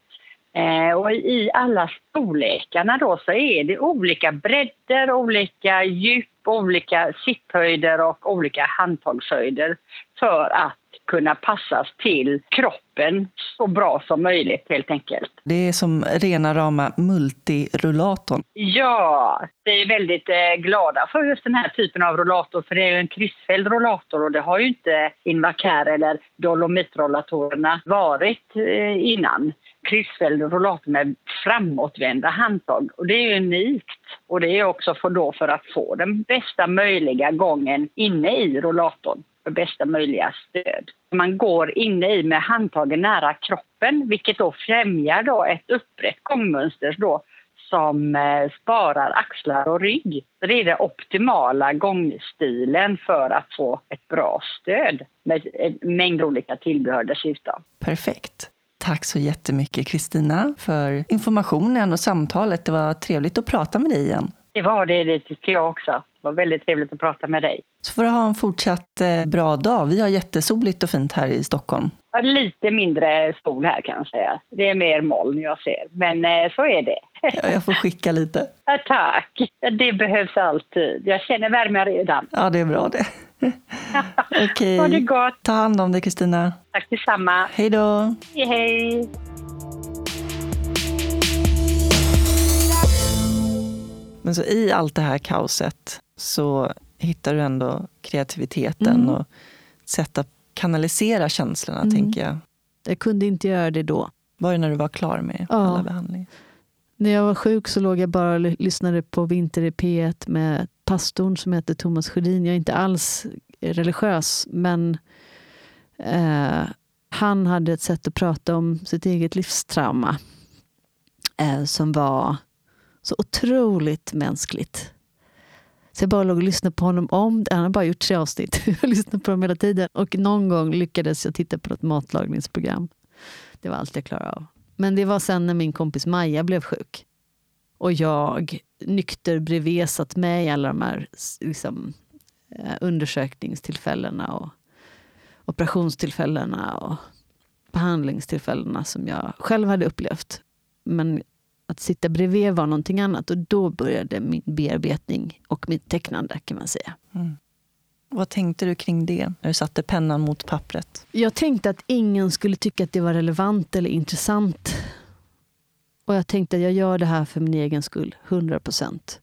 Eh, och i alla storlekarna då så är det olika bredder, olika djup, olika sitthöjder och olika handtagshöjder för att kunna passas till kroppen så bra som möjligt helt enkelt. Det är som rena rama multirullatorn. Ja, vi är väldigt eh, glada för just den här typen av rullator för det är ju en kryssfälld rullator och det har ju inte Invacare eller Dolomitrollatorerna varit eh, innan kryssfälld rollator med framåtvända handtag. Och det är unikt. Och det är också för, då för att få den bästa möjliga gången inne i rollatorn för bästa möjliga stöd. Man går inne i med handtagen nära kroppen vilket då främjar då ett upprätt gångmönster då som eh, sparar axlar och rygg. Så det är den optimala gångstilen för att få ett bra stöd med en mängd olika tillbehör dessutom. Perfekt. Tack så jättemycket Kristina för informationen och samtalet. Det var trevligt att prata med dig igen. Det var det, det tycker jag också. Var väldigt trevligt att prata med dig. Så får du ha en fortsatt eh, bra dag. Vi har jättesoligt och fint här i Stockholm. Ja, lite mindre sol här kan jag säga. Det är mer moln jag ser, men eh, så är det. Ja, jag får skicka lite. Ja, tack. Det behövs alltid. Jag känner värme redan. Ja, det är bra det. Okej. Okay. Ha det gott. Ta hand om dig, Kristina. Tack detsamma. Hej då. Hej, hej. Men så i allt det här kaoset så hittar du ändå kreativiteten mm. och sätt att kanalisera känslorna, mm. tänker jag. Jag kunde inte göra det då. Var det när du var klar med ja. alla behandlingar? När jag var sjuk så låg jag bara och lyssnade på Vinter i P1 med pastorn som heter Thomas Sjödin. Jag är inte alls religiös, men eh, han hade ett sätt att prata om sitt eget livstrauma eh, som var så otroligt mänskligt. Så jag bara låg och lyssnade på honom om. Han har bara gjort tre avsnitt. Jag lyssnade på dem hela tiden. Och någon gång lyckades jag titta på ett matlagningsprogram. Det var allt jag klarade av. Men det var sen när min kompis Maja blev sjuk. Och jag nykter bredvid satt med i alla de här liksom, eh, undersökningstillfällena och operationstillfällena. Och behandlingstillfällena som jag själv hade upplevt. Men att sitta bredvid var någonting annat och då började min bearbetning och mitt tecknande kan man säga. Mm. Vad tänkte du kring det när du satte pennan mot pappret? Jag tänkte att ingen skulle tycka att det var relevant eller intressant. Och jag tänkte att jag gör det här för min egen skull, 100 procent.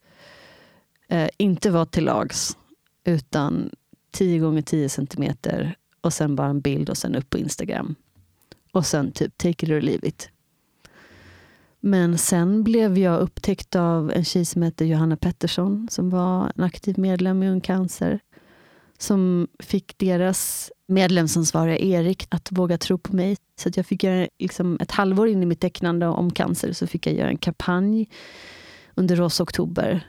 Eh, inte vara till lags, utan 10 gånger 10 centimeter och sen bara en bild och sen upp på Instagram. Och sen typ take it or leave it. Men sen blev jag upptäckt av en tjej som heter Johanna Pettersson som var en aktiv medlem i Ung Cancer. Som fick deras medlemsansvariga Erik att våga tro på mig. Så att jag fick göra, liksom, ett halvår in i mitt tecknande om cancer så fick jag göra en kampanj under Rosa Oktober.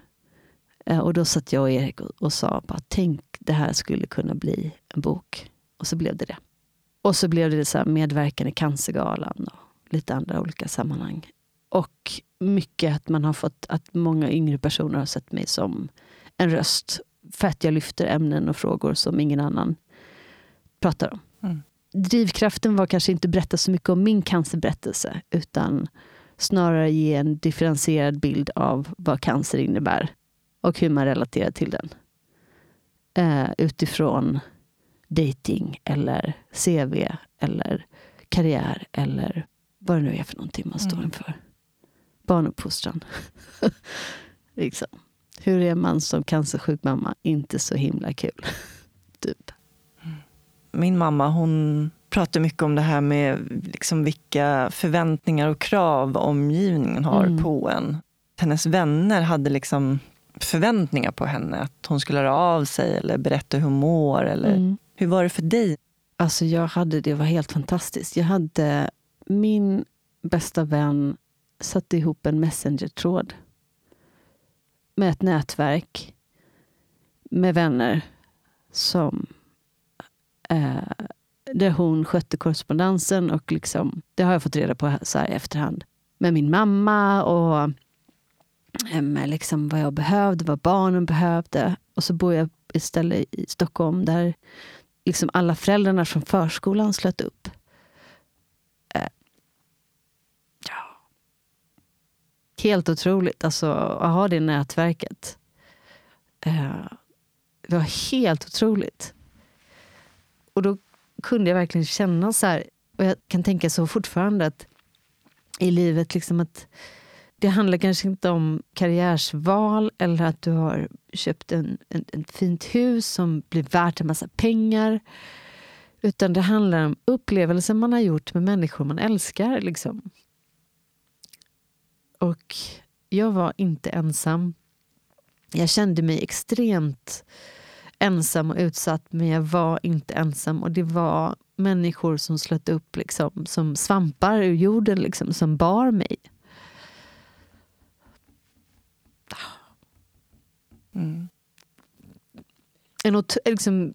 Eh, och då satt jag och Erik och, och sa bara, tänk det här skulle kunna bli en bok. Och så blev det det. Och så blev det så här medverkan i Cancergalan och lite andra olika sammanhang. Och mycket att man har fått, att många yngre personer har sett mig som en röst för att jag lyfter ämnen och frågor som ingen annan pratar om. Mm. Drivkraften var kanske inte att berätta så mycket om min cancerberättelse utan snarare ge en differentierad bild av vad cancer innebär och hur man relaterar till den. Uh, utifrån dating eller CV eller karriär eller vad det nu är för någonting man står mm. Barnuppfostran. liksom. Hur är man som cancersjuk mamma? Inte så himla kul. typ. Min mamma hon pratar mycket om det här med liksom vilka förväntningar och krav omgivningen har mm. på en. Hennes vänner hade liksom förväntningar på henne. Att hon skulle höra av sig eller berätta hur hon mår. Eller, mm. Hur var det för dig? Alltså jag hade, det var helt fantastiskt. Jag hade min bästa vän satte ihop en messengertråd med ett nätverk med vänner som eh, där hon skötte korrespondensen och liksom, det har jag fått reda på så här i efterhand. Med min mamma och eh, med liksom vad jag behövde, vad barnen behövde. Och så bor jag istället i Stockholm där liksom alla föräldrarna från förskolan slöt upp. Eh, ja. Helt otroligt alltså, att ha det nätverket. Eh, det var helt otroligt. Och då kunde jag verkligen känna så här, och jag kan tänka så fortfarande, att i livet liksom att det handlar kanske inte om karriärsval eller att du har köpt en, en, ett fint hus som blir värt en massa pengar. Utan det handlar om upplevelser man har gjort med människor man älskar. Liksom. Och jag var inte ensam. Jag kände mig extremt ensam och utsatt, men jag var inte ensam. Och det var människor som slöt upp liksom, som svampar ur jorden, liksom, som bar mig. Mm. En, liksom,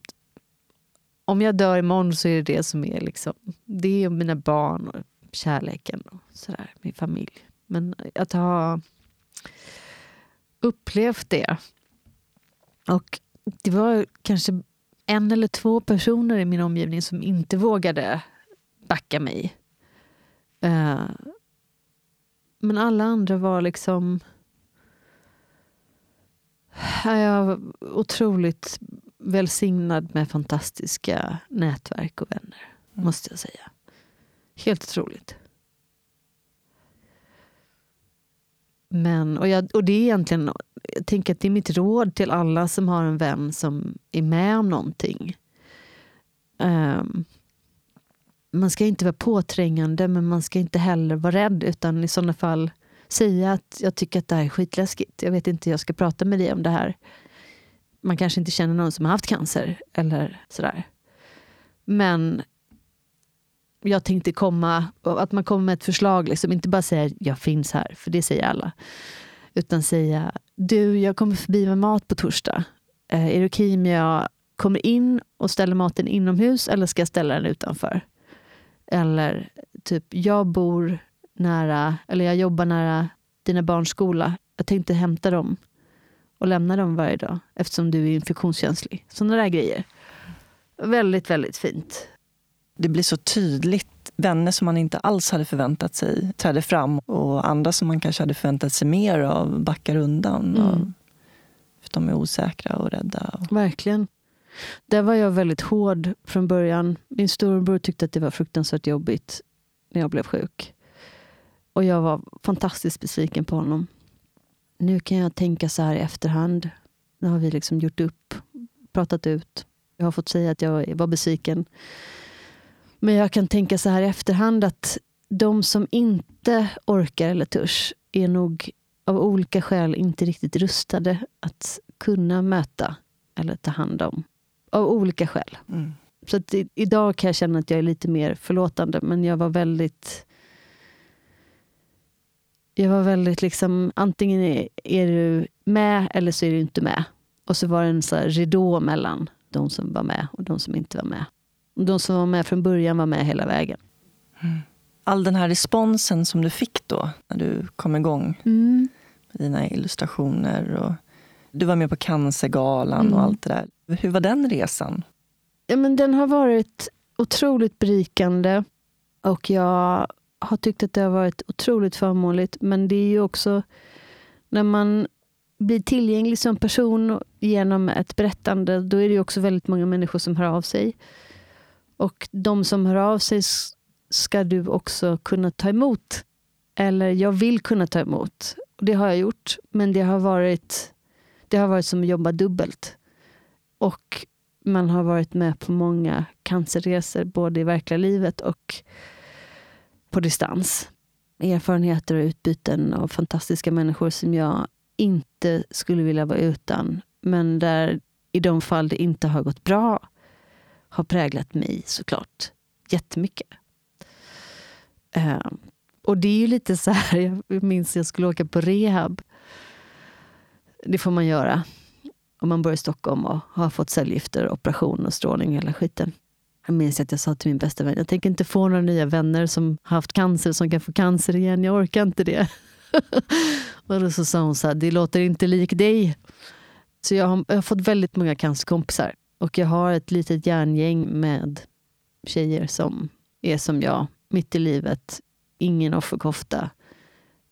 om jag dör imorgon så är det det som är liksom, det är mina barn och kärleken och sådär, min familj. Men att ha upplevt det. Och det var kanske en eller två personer i min omgivning som inte vågade backa mig. Uh, men alla andra var liksom jag var otroligt välsignad med fantastiska nätverk och vänner, mm. måste jag säga. Helt otroligt. Men, och, jag, och det är egentligen, jag tänker att det är mitt råd till alla som har en vän som är med om någonting. Um, man ska inte vara påträngande men man ska inte heller vara rädd utan i sådana fall säga att jag tycker att det här är skitläskigt. Jag vet inte hur jag ska prata med dig om det här. Man kanske inte känner någon som har haft cancer eller sådär. Men jag tänkte komma, att man kommer med ett förslag, liksom, inte bara säga jag finns här, för det säger alla. Utan säga, du jag kommer förbi med mat på torsdag. Eh, är det okej om jag kommer in och ställer maten inomhus eller ska jag ställa den utanför? Eller typ, jag bor nära, eller jag jobbar nära dina barns skola. Jag tänkte hämta dem och lämna dem varje dag eftersom du är infektionskänslig. Sådana där grejer. Väldigt, väldigt fint det blir så tydligt. Vänner som man inte alls hade förväntat sig träder fram och andra som man kanske hade förväntat sig mer av backar undan. Mm. Och, för de är osäkra och rädda. Verkligen. Där var jag väldigt hård från början. Min storebror tyckte att det var fruktansvärt jobbigt när jag blev sjuk. Och jag var fantastiskt besviken på honom. Nu kan jag tänka så här i efterhand. Nu har vi liksom gjort upp, pratat ut. Jag har fått säga att jag var besviken. Men jag kan tänka så här i efterhand att de som inte orkar eller törs är nog av olika skäl inte riktigt rustade att kunna möta eller ta hand om. Av olika skäl. Mm. Så att i, idag kan jag känna att jag är lite mer förlåtande, men jag var väldigt... Jag var väldigt liksom, antingen är, är du med eller så är du inte med. Och så var det en så här ridå mellan de som var med och de som inte var med. De som var med från början var med hela vägen. All den här responsen som du fick då, när du kom igång med dina illustrationer. Och du var med på Cancergalan Mm. och allt det där. Hur var den resan? Ja, men den har varit otroligt berikande och jag har tyckt att det har varit otroligt förmånligt. Men det är ju också när man blir tillgänglig som person genom ett berättande, då är det också väldigt många människor som hör av sig. Och de som hör av sig ska du också kunna ta emot. Eller jag vill kunna ta emot. Och det har jag gjort, men det har varit, det har varit som att jobba dubbelt. Och man har varit med på många cancerresor, både i verkliga livet och på distans. Erfarenheter och utbyten av fantastiska människor som jag inte skulle vilja vara utan. Men där i de fall det inte har gått bra har präglat mig såklart jättemycket. Eh, och det är ju lite så här, jag minns jag skulle åka på rehab. Det får man göra om man bor i Stockholm och har fått cellgifter, operation och strålning och hela skiten. Jag minns att jag sa till min bästa vän, jag tänker inte få några nya vänner som har haft cancer som kan få cancer igen, jag orkar inte det. och då så sa hon så här, det låter inte lik dig. Så jag har, jag har fått väldigt många cancerkompisar och jag har ett litet järngäng med tjejer som är som jag, mitt i livet, ingen offerkofta,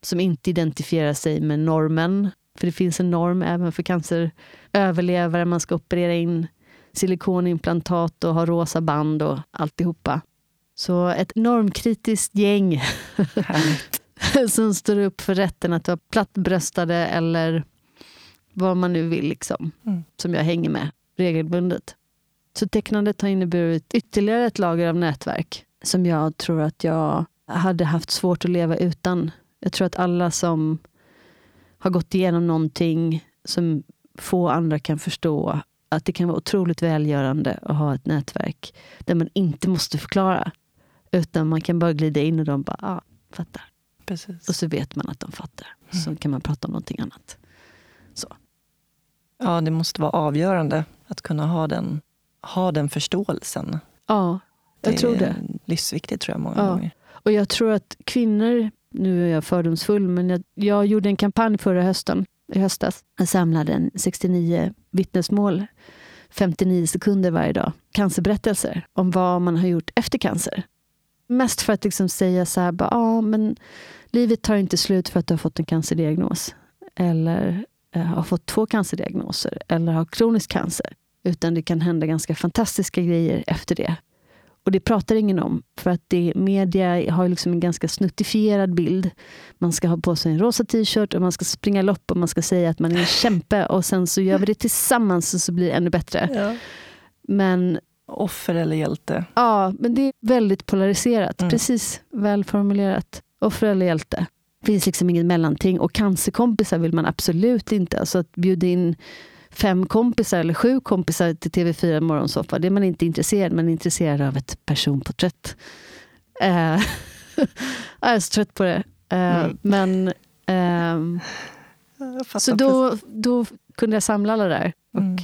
som inte identifierar sig med normen. För det finns en norm även för canceröverlevare. Man ska operera in silikonimplantat och ha rosa band och alltihopa. Så ett normkritiskt gäng som står upp för rätten att vara plattbröstade eller vad man nu vill, liksom, Mm. som jag hänger med regelbundet. Så tecknandet har inneburit ytterligare ett lager av nätverk som jag tror att jag hade haft svårt att leva utan. Jag tror att alla som har gått igenom någonting som få andra kan förstå, att det kan vara otroligt välgörande att ha ett nätverk där man inte måste förklara, utan man kan bara glida in och de bara, ah, fattar. Precis. Och så vet man att de fattar. Så kan man prata om någonting annat. Ja, det måste vara avgörande att kunna ha den, ha den förståelsen. Ja, jag tror det. är livsviktigt tror jag många Ja. gånger. Och jag tror att kvinnor, nu är jag fördomsfull, men jag, jag gjorde en kampanj förra hösten, i höstas. Jag samlade en 69 vittnesmål, 59 sekunder varje dag, cancerberättelser om vad man har gjort efter cancer. Mest för att liksom säga så här, bara, ah, men livet tar inte slut för att du har fått en cancerdiagnos. Eller har fått två cancerdiagnoser, eller har kronisk cancer. Utan det kan hända ganska fantastiska grejer efter det. Och det pratar ingen om, för att det, media har liksom en ganska snuttifierad bild. Man ska ha på sig en rosa t-shirt och man ska springa lopp och man ska säga att man är en kämpe och sen så gör vi det tillsammans och så blir det ännu bättre. Ja. Men Offer eller hjälte. ja, men det är väldigt polariserat. Mm. Precis, välformulerat. Offer eller hjälte. Finns liksom inget mellanting. Och cancerkompisar vill man absolut inte. Alltså att bjuda in fem kompisar eller sju kompisar till TV4 Morgonsoffa, det är man inte intresserad Man är intresserad av ett personporträtt. Eh, jag är så trött på det. Eh, Mm. Men fattar så då, då kunde jag samla alla där och Mm.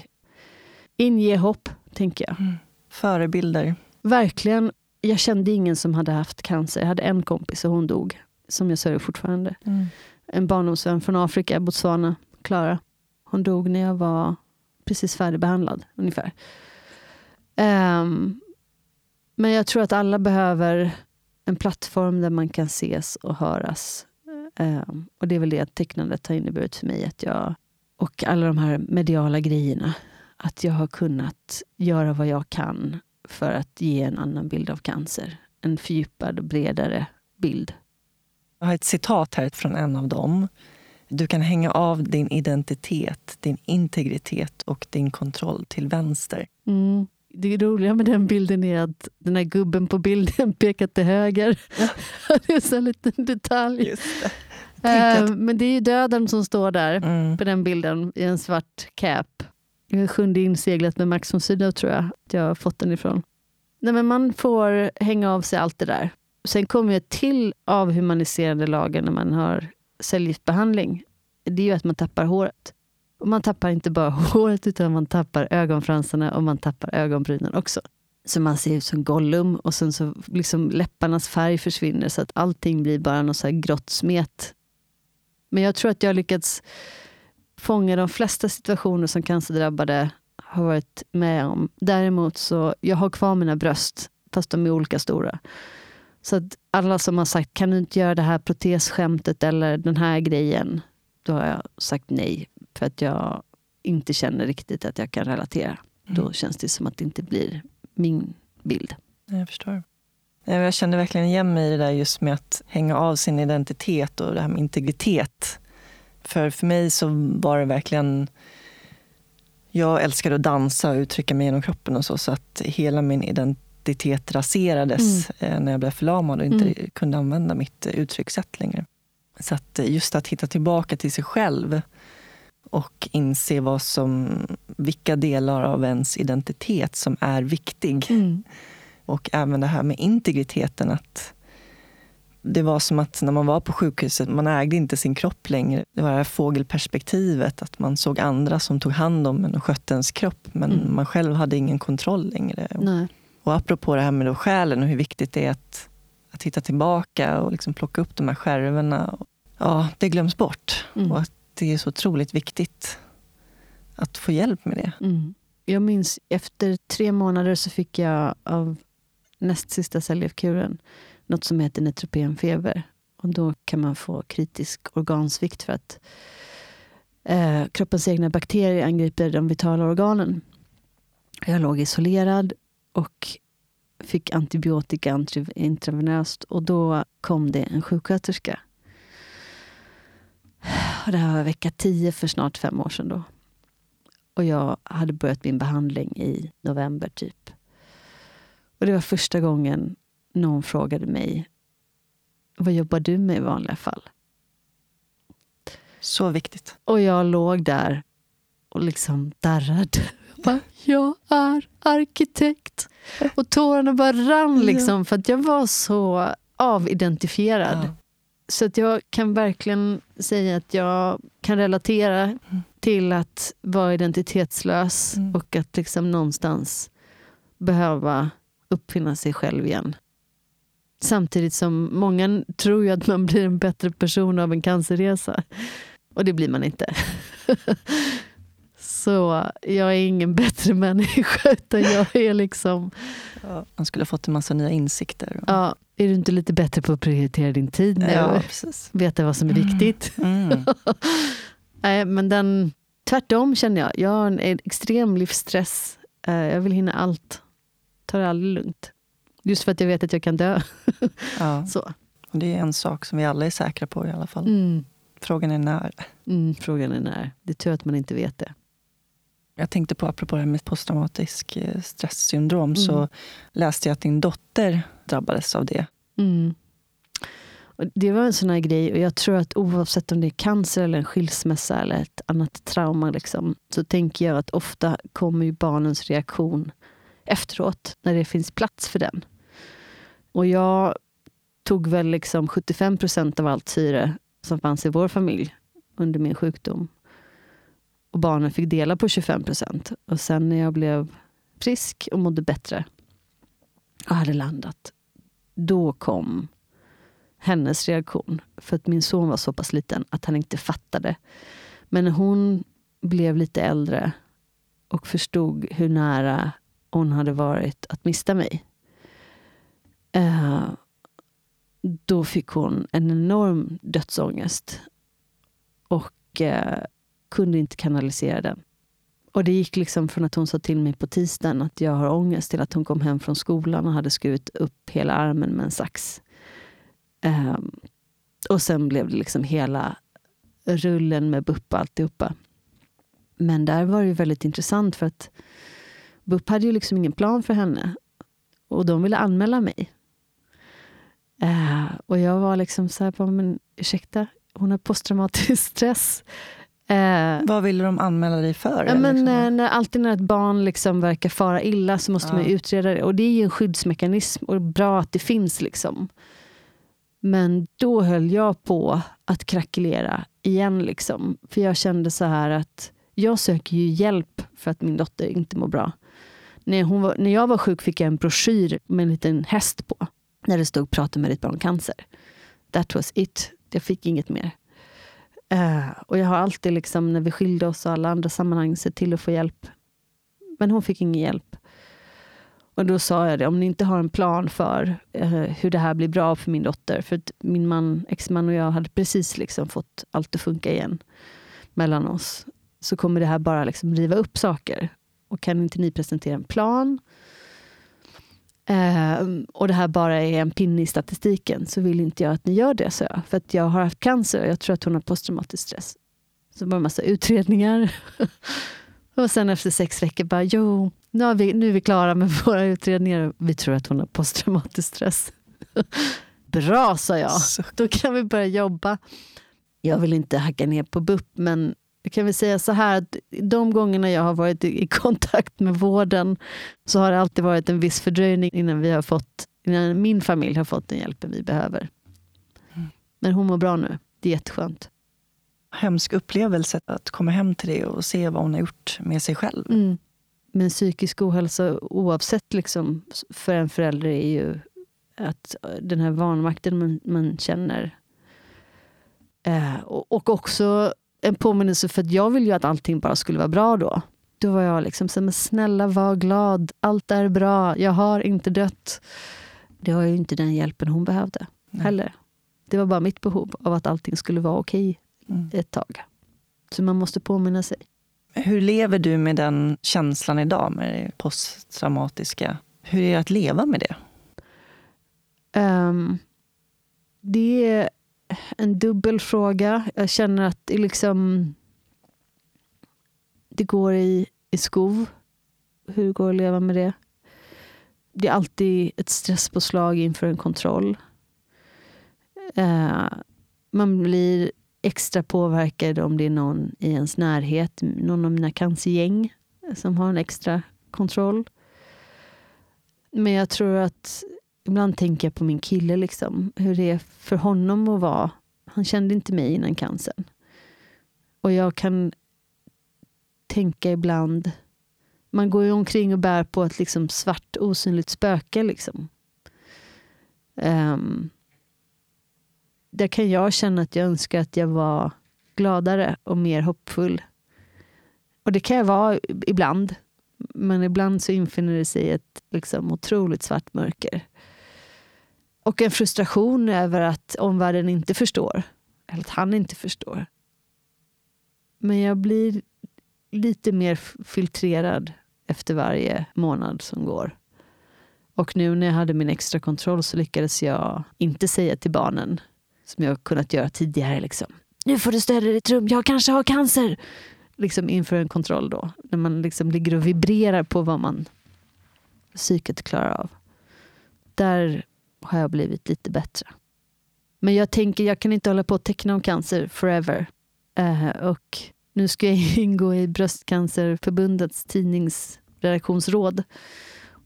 inge hopp, tänker jag. precis. Förebilder. Verkligen. Jag kände ingen som hade haft cancer. Jag hade en kompis och hon dog, som jag sörjer fortfarande. Mm. En barndomsvän från Afrika, Botswana, Klara. Hon dog när jag var precis färdigbehandlad, ungefär. Ehm, Men jag tror att alla behöver en plattform där man kan ses och höras. Eh, och det är väl det tecknandet har inneburit för mig. Att jag, och alla de här mediala grejerna. Att jag har kunnat göra vad jag kan för att ge en annan bild av cancer. En fördjupad och bredare bild. Jag har ett citat här från en av dem. Du kan hänga av din identitet, din integritet och din kontroll till vänster. Mm. Det roliga med den bilden är att den här gubben på bilden pekar till höger. Ja. det är så en liten detalj. Det. Uh, men det är ju döden som står där mm. på den bilden i en svart cap. Sjunde inseglet med Max von Sydow tror jag att jag har fått den ifrån. Nej, men man får hänga av sig allt det där. Sen kommer ett till avhumaniserande lager när man har cellgiftsbehandling. Det är ju att man tappar håret. Och man tappar inte bara håret utan man tappar ögonfransarna och man tappar ögonbrynen också. Så man ser ut som Gollum och sen så liksom läpparnas färg försvinner så att allting blir bara något så här grått smet. Men jag tror att jag har lyckats fånga de flesta situationer som cancerdrabbade har varit med om. Däremot så jag har kvar mina bröst, fast de är olika stora. Så att alla som har sagt, kan du inte göra det här protesskämtet eller den här grejen? Då har jag sagt nej, för att jag inte känner riktigt att jag kan relatera. Mm. Då känns det som att det inte blir min bild. Jag förstår. Jag kände verkligen igen mig i det där just med att hänga av sin identitet och det här med integritet. För för mig så var det verkligen... Jag älskade att dansa och uttrycka mig genom kroppen och så, så att hela min identitet raserades mm. Eh, när jag blev förlamad och inte mm. kunde använda mitt uttryckssätt längre. Så att just att hitta tillbaka till sig själv och inse vad som, vilka delar av ens identitet som är viktig. Mm. Och även det här med integriteten. att Det var som att när man var på sjukhuset, man ägde inte sin kropp längre. Det var det här fågelperspektivet, att man såg andra som tog hand om en och skötte ens kropp. Men mm. man själv hade ingen kontroll längre. Nej. Och apropå det här med då själen och hur viktigt det är att, att hitta tillbaka och liksom plocka upp de här skärvorna. Ja, det glöms bort. Mm. Och att det är så otroligt viktigt att få hjälp med det. Mm. Jag minns efter tre månader så fick jag av näst sista cellgiftskuren något som heter netropenfeber. Och då kan man få kritisk organsvikt för att eh, kroppens egna bakterier angriper de vitala organen. Jag låg isolerad och fick antibiotika intravenöst och då kom det en sjuksköterska det här var vecka 10 för snart fem år sedan. Då. Och jag hade börjat min behandling i november, typ. Och det var första gången någon frågade mig vad jobbar du med i vanliga fall? Så viktigt. Och jag låg där och liksom darrade. Jag är arkitekt. Och tårarna bara rann liksom, för att jag var så avidentifierad. Ja. Så att jag kan verkligen säga att jag kan relatera mm. till att vara identitetslös mm. och att liksom någonstans behöva uppfinna sig själv igen. Samtidigt som många tror ju att man blir en bättre person av en cancerresa. Och det blir man inte. Så jag är ingen bättre människa, utan jag är liksom... Ja, skulle ha fått en massa nya insikter. Ja, är du inte lite bättre på att prioritera din tid nu? Ja, precis. Veta vad som är viktigt? Mm. Nej, men den, tvärtom känner jag. Jag har en extrem livsstress. Eh, jag vill hinna allt. Ta det aldrig lugnt. Just för att jag vet att jag kan dö. ja. Så. Och det är en sak som vi alla är säkra på i alla fall. Mm. Frågan är när. Mm, frågan är när. Det är tur att man inte vet det. Jag tänkte på, apropå det här med posttraumatisk eh, stresssyndrom, mm. så läste jag att din dotter drabbades av det. Mm. Och det var en sån här grej, och jag tror att oavsett om det är cancer, eller en skilsmässa eller ett annat trauma, liksom, så tänker jag att ofta kommer ju barnens reaktion efteråt, när det finns plats för den. Och jag tog väl liksom 75 procent av allt syre som fanns i vår familj under min sjukdom och barnen fick dela på 25 procent. Och sen när jag blev frisk och mådde bättre och hade landat, då kom hennes reaktion. För att min son var så pass liten att han inte fattade. Men när hon blev lite äldre och förstod hur nära hon hade varit att mista mig. Eh, då fick hon en enorm dödsångest och eh, kunde inte kanalisera den. Och det gick liksom från att hon sa till mig på tisdagen att jag har ångest till att hon kom hem från skolan och hade skurit upp hela armen med en sax. Um, och sen blev det liksom hela rullen med BUP och alltihopa. Men där var det väldigt intressant för att BUP hade ju liksom ingen plan för henne. Och de ville anmäla mig. Uh, och jag var liksom så här, men ursäkta, hon har posttraumatisk stress. Eh, Vad ville de anmäla dig för? Ja, men, liksom? Eh, när, alltid när ett barn liksom verkar fara illa så måste ja. man utreda det. Och det är ju en skyddsmekanism och bra att det finns. liksom. Men då höll jag på att krackelera igen. Liksom. För jag kände så här att jag söker ju hjälp för att min dotter inte mår bra. När, hon var, när jag var sjuk fick jag en broschyr med en liten häst på. Där det stod prata med ditt barn cancer. That was it. Jag fick inget mer. Uh, och jag har alltid, liksom, när vi skilde oss och alla andra sammanhang, sett till att få hjälp. Men hon fick ingen hjälp. Och då sa jag det, om ni inte har en plan för uh, hur det här blir bra för min dotter. För min man, exman och jag hade precis liksom fått allt att funka igen mellan oss. Så kommer det här bara liksom riva upp saker. Och kan inte ni presentera en plan Uh, och det här bara är en pinne i statistiken så vill inte jag att ni gör det, så jag. För att jag har haft cancer och jag tror att hon har posttraumatisk stress. Så det var en massa utredningar. och sen efter sex veckor bara, jo, nu, är vi, nu är vi klara med våra utredningar. Vi tror att hon har posttraumatisk stress. Bra, sa jag. Då kan vi börja jobba. Jag vill inte hacka ner på BUP, men jag kan väl säga så här att de gångerna jag har varit i kontakt med vården så har det alltid varit en viss fördröjning innan, vi har fått, innan min familj har fått den hjälpen vi behöver. Men hon mår bra nu. Det är jätteskönt. Hemsk upplevelse att komma hem till det och se vad hon har gjort med sig själv. Mm. Men psykisk ohälsa oavsett liksom, för en förälder är ju att den här vanmakten man, man känner. Eh, och, och också en påminnelse för att jag vill ju att allting bara skulle vara bra då. Då var jag liksom så men snälla var glad, allt är bra, jag har inte dött. Det var ju inte den hjälpen hon behövde Nej. heller. Det var bara mitt behov av att allting skulle vara okej mm. ett tag. Så man måste påminna sig. Hur lever du med den känslan idag, med det posttraumatiska? Hur är det att leva med det? Um, det en dubbel fråga. Jag känner att det, liksom, det går i, i skov. Hur går det att leva med det. Det är alltid ett stresspåslag inför en kontroll. Eh, man blir extra påverkad om det är någon i ens närhet, någon av mina cancergäng som har en extra kontroll. Men jag tror att ibland tänker jag på min kille, liksom, hur det är för honom att vara. Han kände inte mig innan cancern. Och jag kan tänka ibland, man går ju omkring och bär på ett liksom svart osynligt spöke. Liksom. Um, där kan jag känna att jag önskar att jag var gladare och mer hoppfull. Och det kan jag vara ibland. Men ibland så infinner det sig ett liksom, otroligt svart mörker. Och en frustration över att omvärlden inte förstår. Eller att han inte förstår. Men jag blir lite mer filtrerad efter varje månad som går. Och nu när jag hade min extra kontroll så lyckades jag inte säga till barnen, som jag kunnat göra tidigare, liksom, nu får du städa ditt rum, jag kanske har cancer. Liksom inför en kontroll då, när man liksom ligger och vibrerar på vad man psyket klarar av. Där har jag blivit lite bättre. Men jag tänker, jag kan inte hålla på att teckna om cancer forever. Uh, och nu ska jag ingå i Bröstcancerförbundets tidningsredaktionsråd.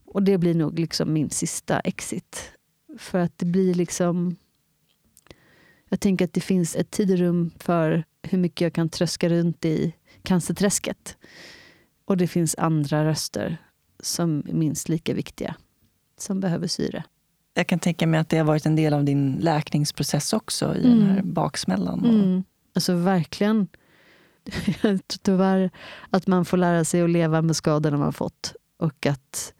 Och det blir nog liksom min sista exit. För att det blir liksom... Jag tänker att det finns ett tiderum för hur mycket jag kan tröska runt i cancerträsket. Och det finns andra röster som är minst lika viktiga, som behöver syre jag kan tänka mig att det har varit en del av din läkningsprocess också i mm. den här baksmällan. Mm. Alltså verkligen. Tyvärr att man får lära sig att leva med skadorna man fått. Och att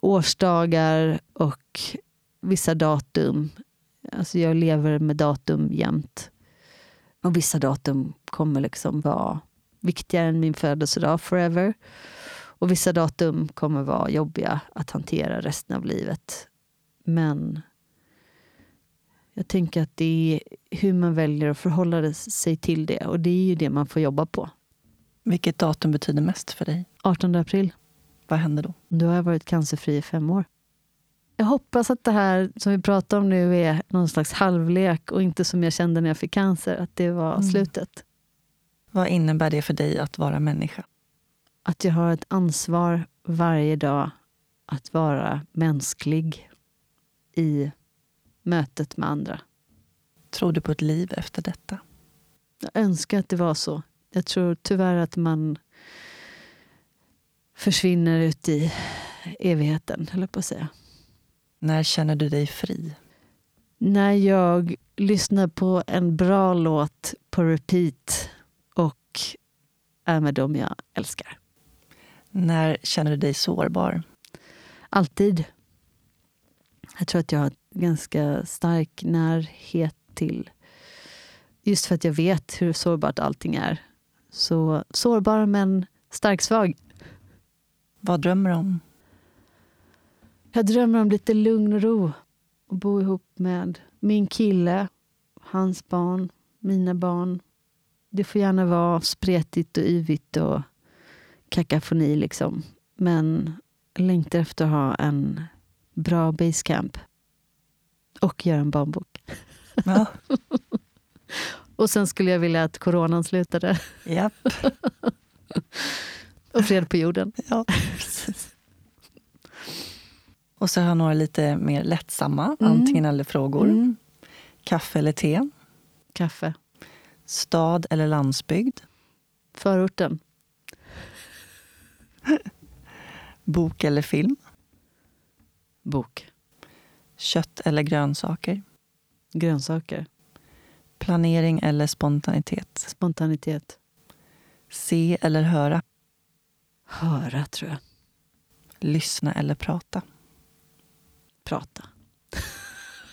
årsdagar och vissa datum. Alltså jag lever med datum jämt. Och vissa datum kommer liksom vara viktigare än min födelsedag forever. Och vissa datum kommer vara jobbiga att hantera resten av livet. Men jag tänker att det är hur man väljer att förhålla sig till det. Och det är ju det man får jobba på. Vilket datum betyder mest för dig? 18 april. Vad händer då? Då har jag varit cancerfri i fem år. Jag hoppas att det här som vi pratar om nu är någon slags halvlek och inte som jag kände när jag fick cancer, att det var mm. slutet. Vad innebär det för dig att vara människa? Att jag har ett ansvar varje dag att vara mänsklig i mötet med andra. Tror du på ett liv efter detta? Jag önskar att det var så. Jag tror tyvärr att man försvinner ut i evigheten, höll på att säga. När känner du dig fri? När jag lyssnar på en bra låt på repeat och är med dem jag älskar. När känner du dig sårbar? Alltid. Jag tror att jag har ganska stark närhet till... Just för att jag vet hur sårbart allting är. Så sårbar men stark-svag. Vad drömmer du om? Jag drömmer om lite lugn och ro. Och bo ihop med min kille, hans barn, mina barn. Det får gärna vara spretigt och yvigt och kakafoni liksom. Men jag längtar efter att ha en bra basecamp. Och göra en barnbok. Ja. och sen skulle jag vilja att coronan slutade. Japp. och fred på jorden. Ja, Och så har jag några lite mer lättsamma mm. antingen eller-frågor. Mm. Kaffe eller te? Kaffe. Stad eller landsbygd? Förorten. Bok eller film? Bok. Kött eller grönsaker? Grönsaker. Planering eller spontanitet? Spontanitet. Se eller höra? Höra, tror jag. Lyssna eller prata? Prata.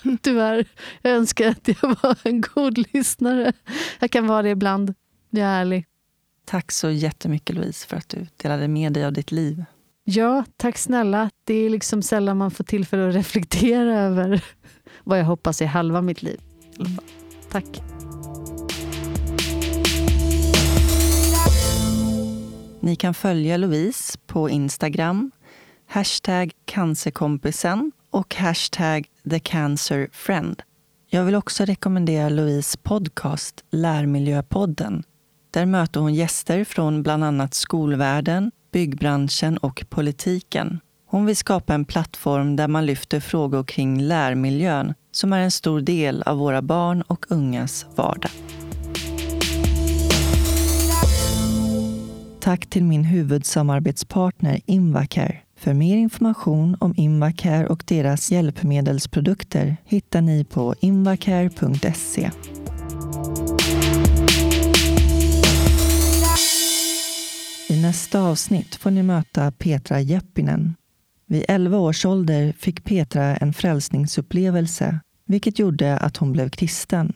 Tyvärr. Jag önskar att jag var en god lyssnare. Jag kan vara det ibland. Jag är ärlig. Tack så jättemycket Louise för att du delade med dig av ditt liv. Ja, tack snälla. Det är liksom sällan man får tillfälle att reflektera över vad jag hoppas är halva mitt liv. Tack. Ni kan följa Louise på Instagram, hashtag cancerkompisen och hashtag thecancerfriend. Jag vill också rekommendera Louise podcast Lärmiljöpodden. Där möter hon gäster från bland annat skolvärlden, byggbranschen och politiken. Hon vill skapa en plattform där man lyfter frågor kring lärmiljön som är en stor del av våra barn och ungas vardag. Tack till min huvudsamarbetspartner Invacare. För mer information om Invacare och deras hjälpmedelsprodukter hittar ni på invacare.se. nästa avsnitt får ni möta Petra Jeppinen. Vid 11 års ålder fick Petra en frälsningsupplevelse, vilket gjorde att hon blev kristen.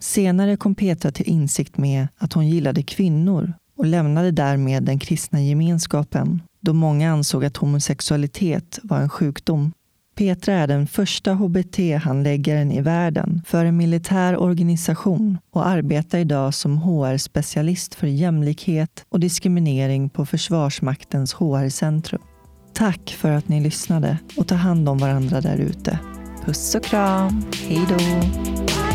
Senare kom Petra till insikt med att hon gillade kvinnor och lämnade därmed den kristna gemenskapen, då många ansåg att homosexualitet var en sjukdom. Petra är den första hbt-handläggaren i världen för en militär organisation och arbetar idag som HR-specialist för jämlikhet och diskriminering på Försvarsmaktens HR-centrum. Tack för att ni lyssnade och ta hand om varandra där ute. Puss och kram. Hej då!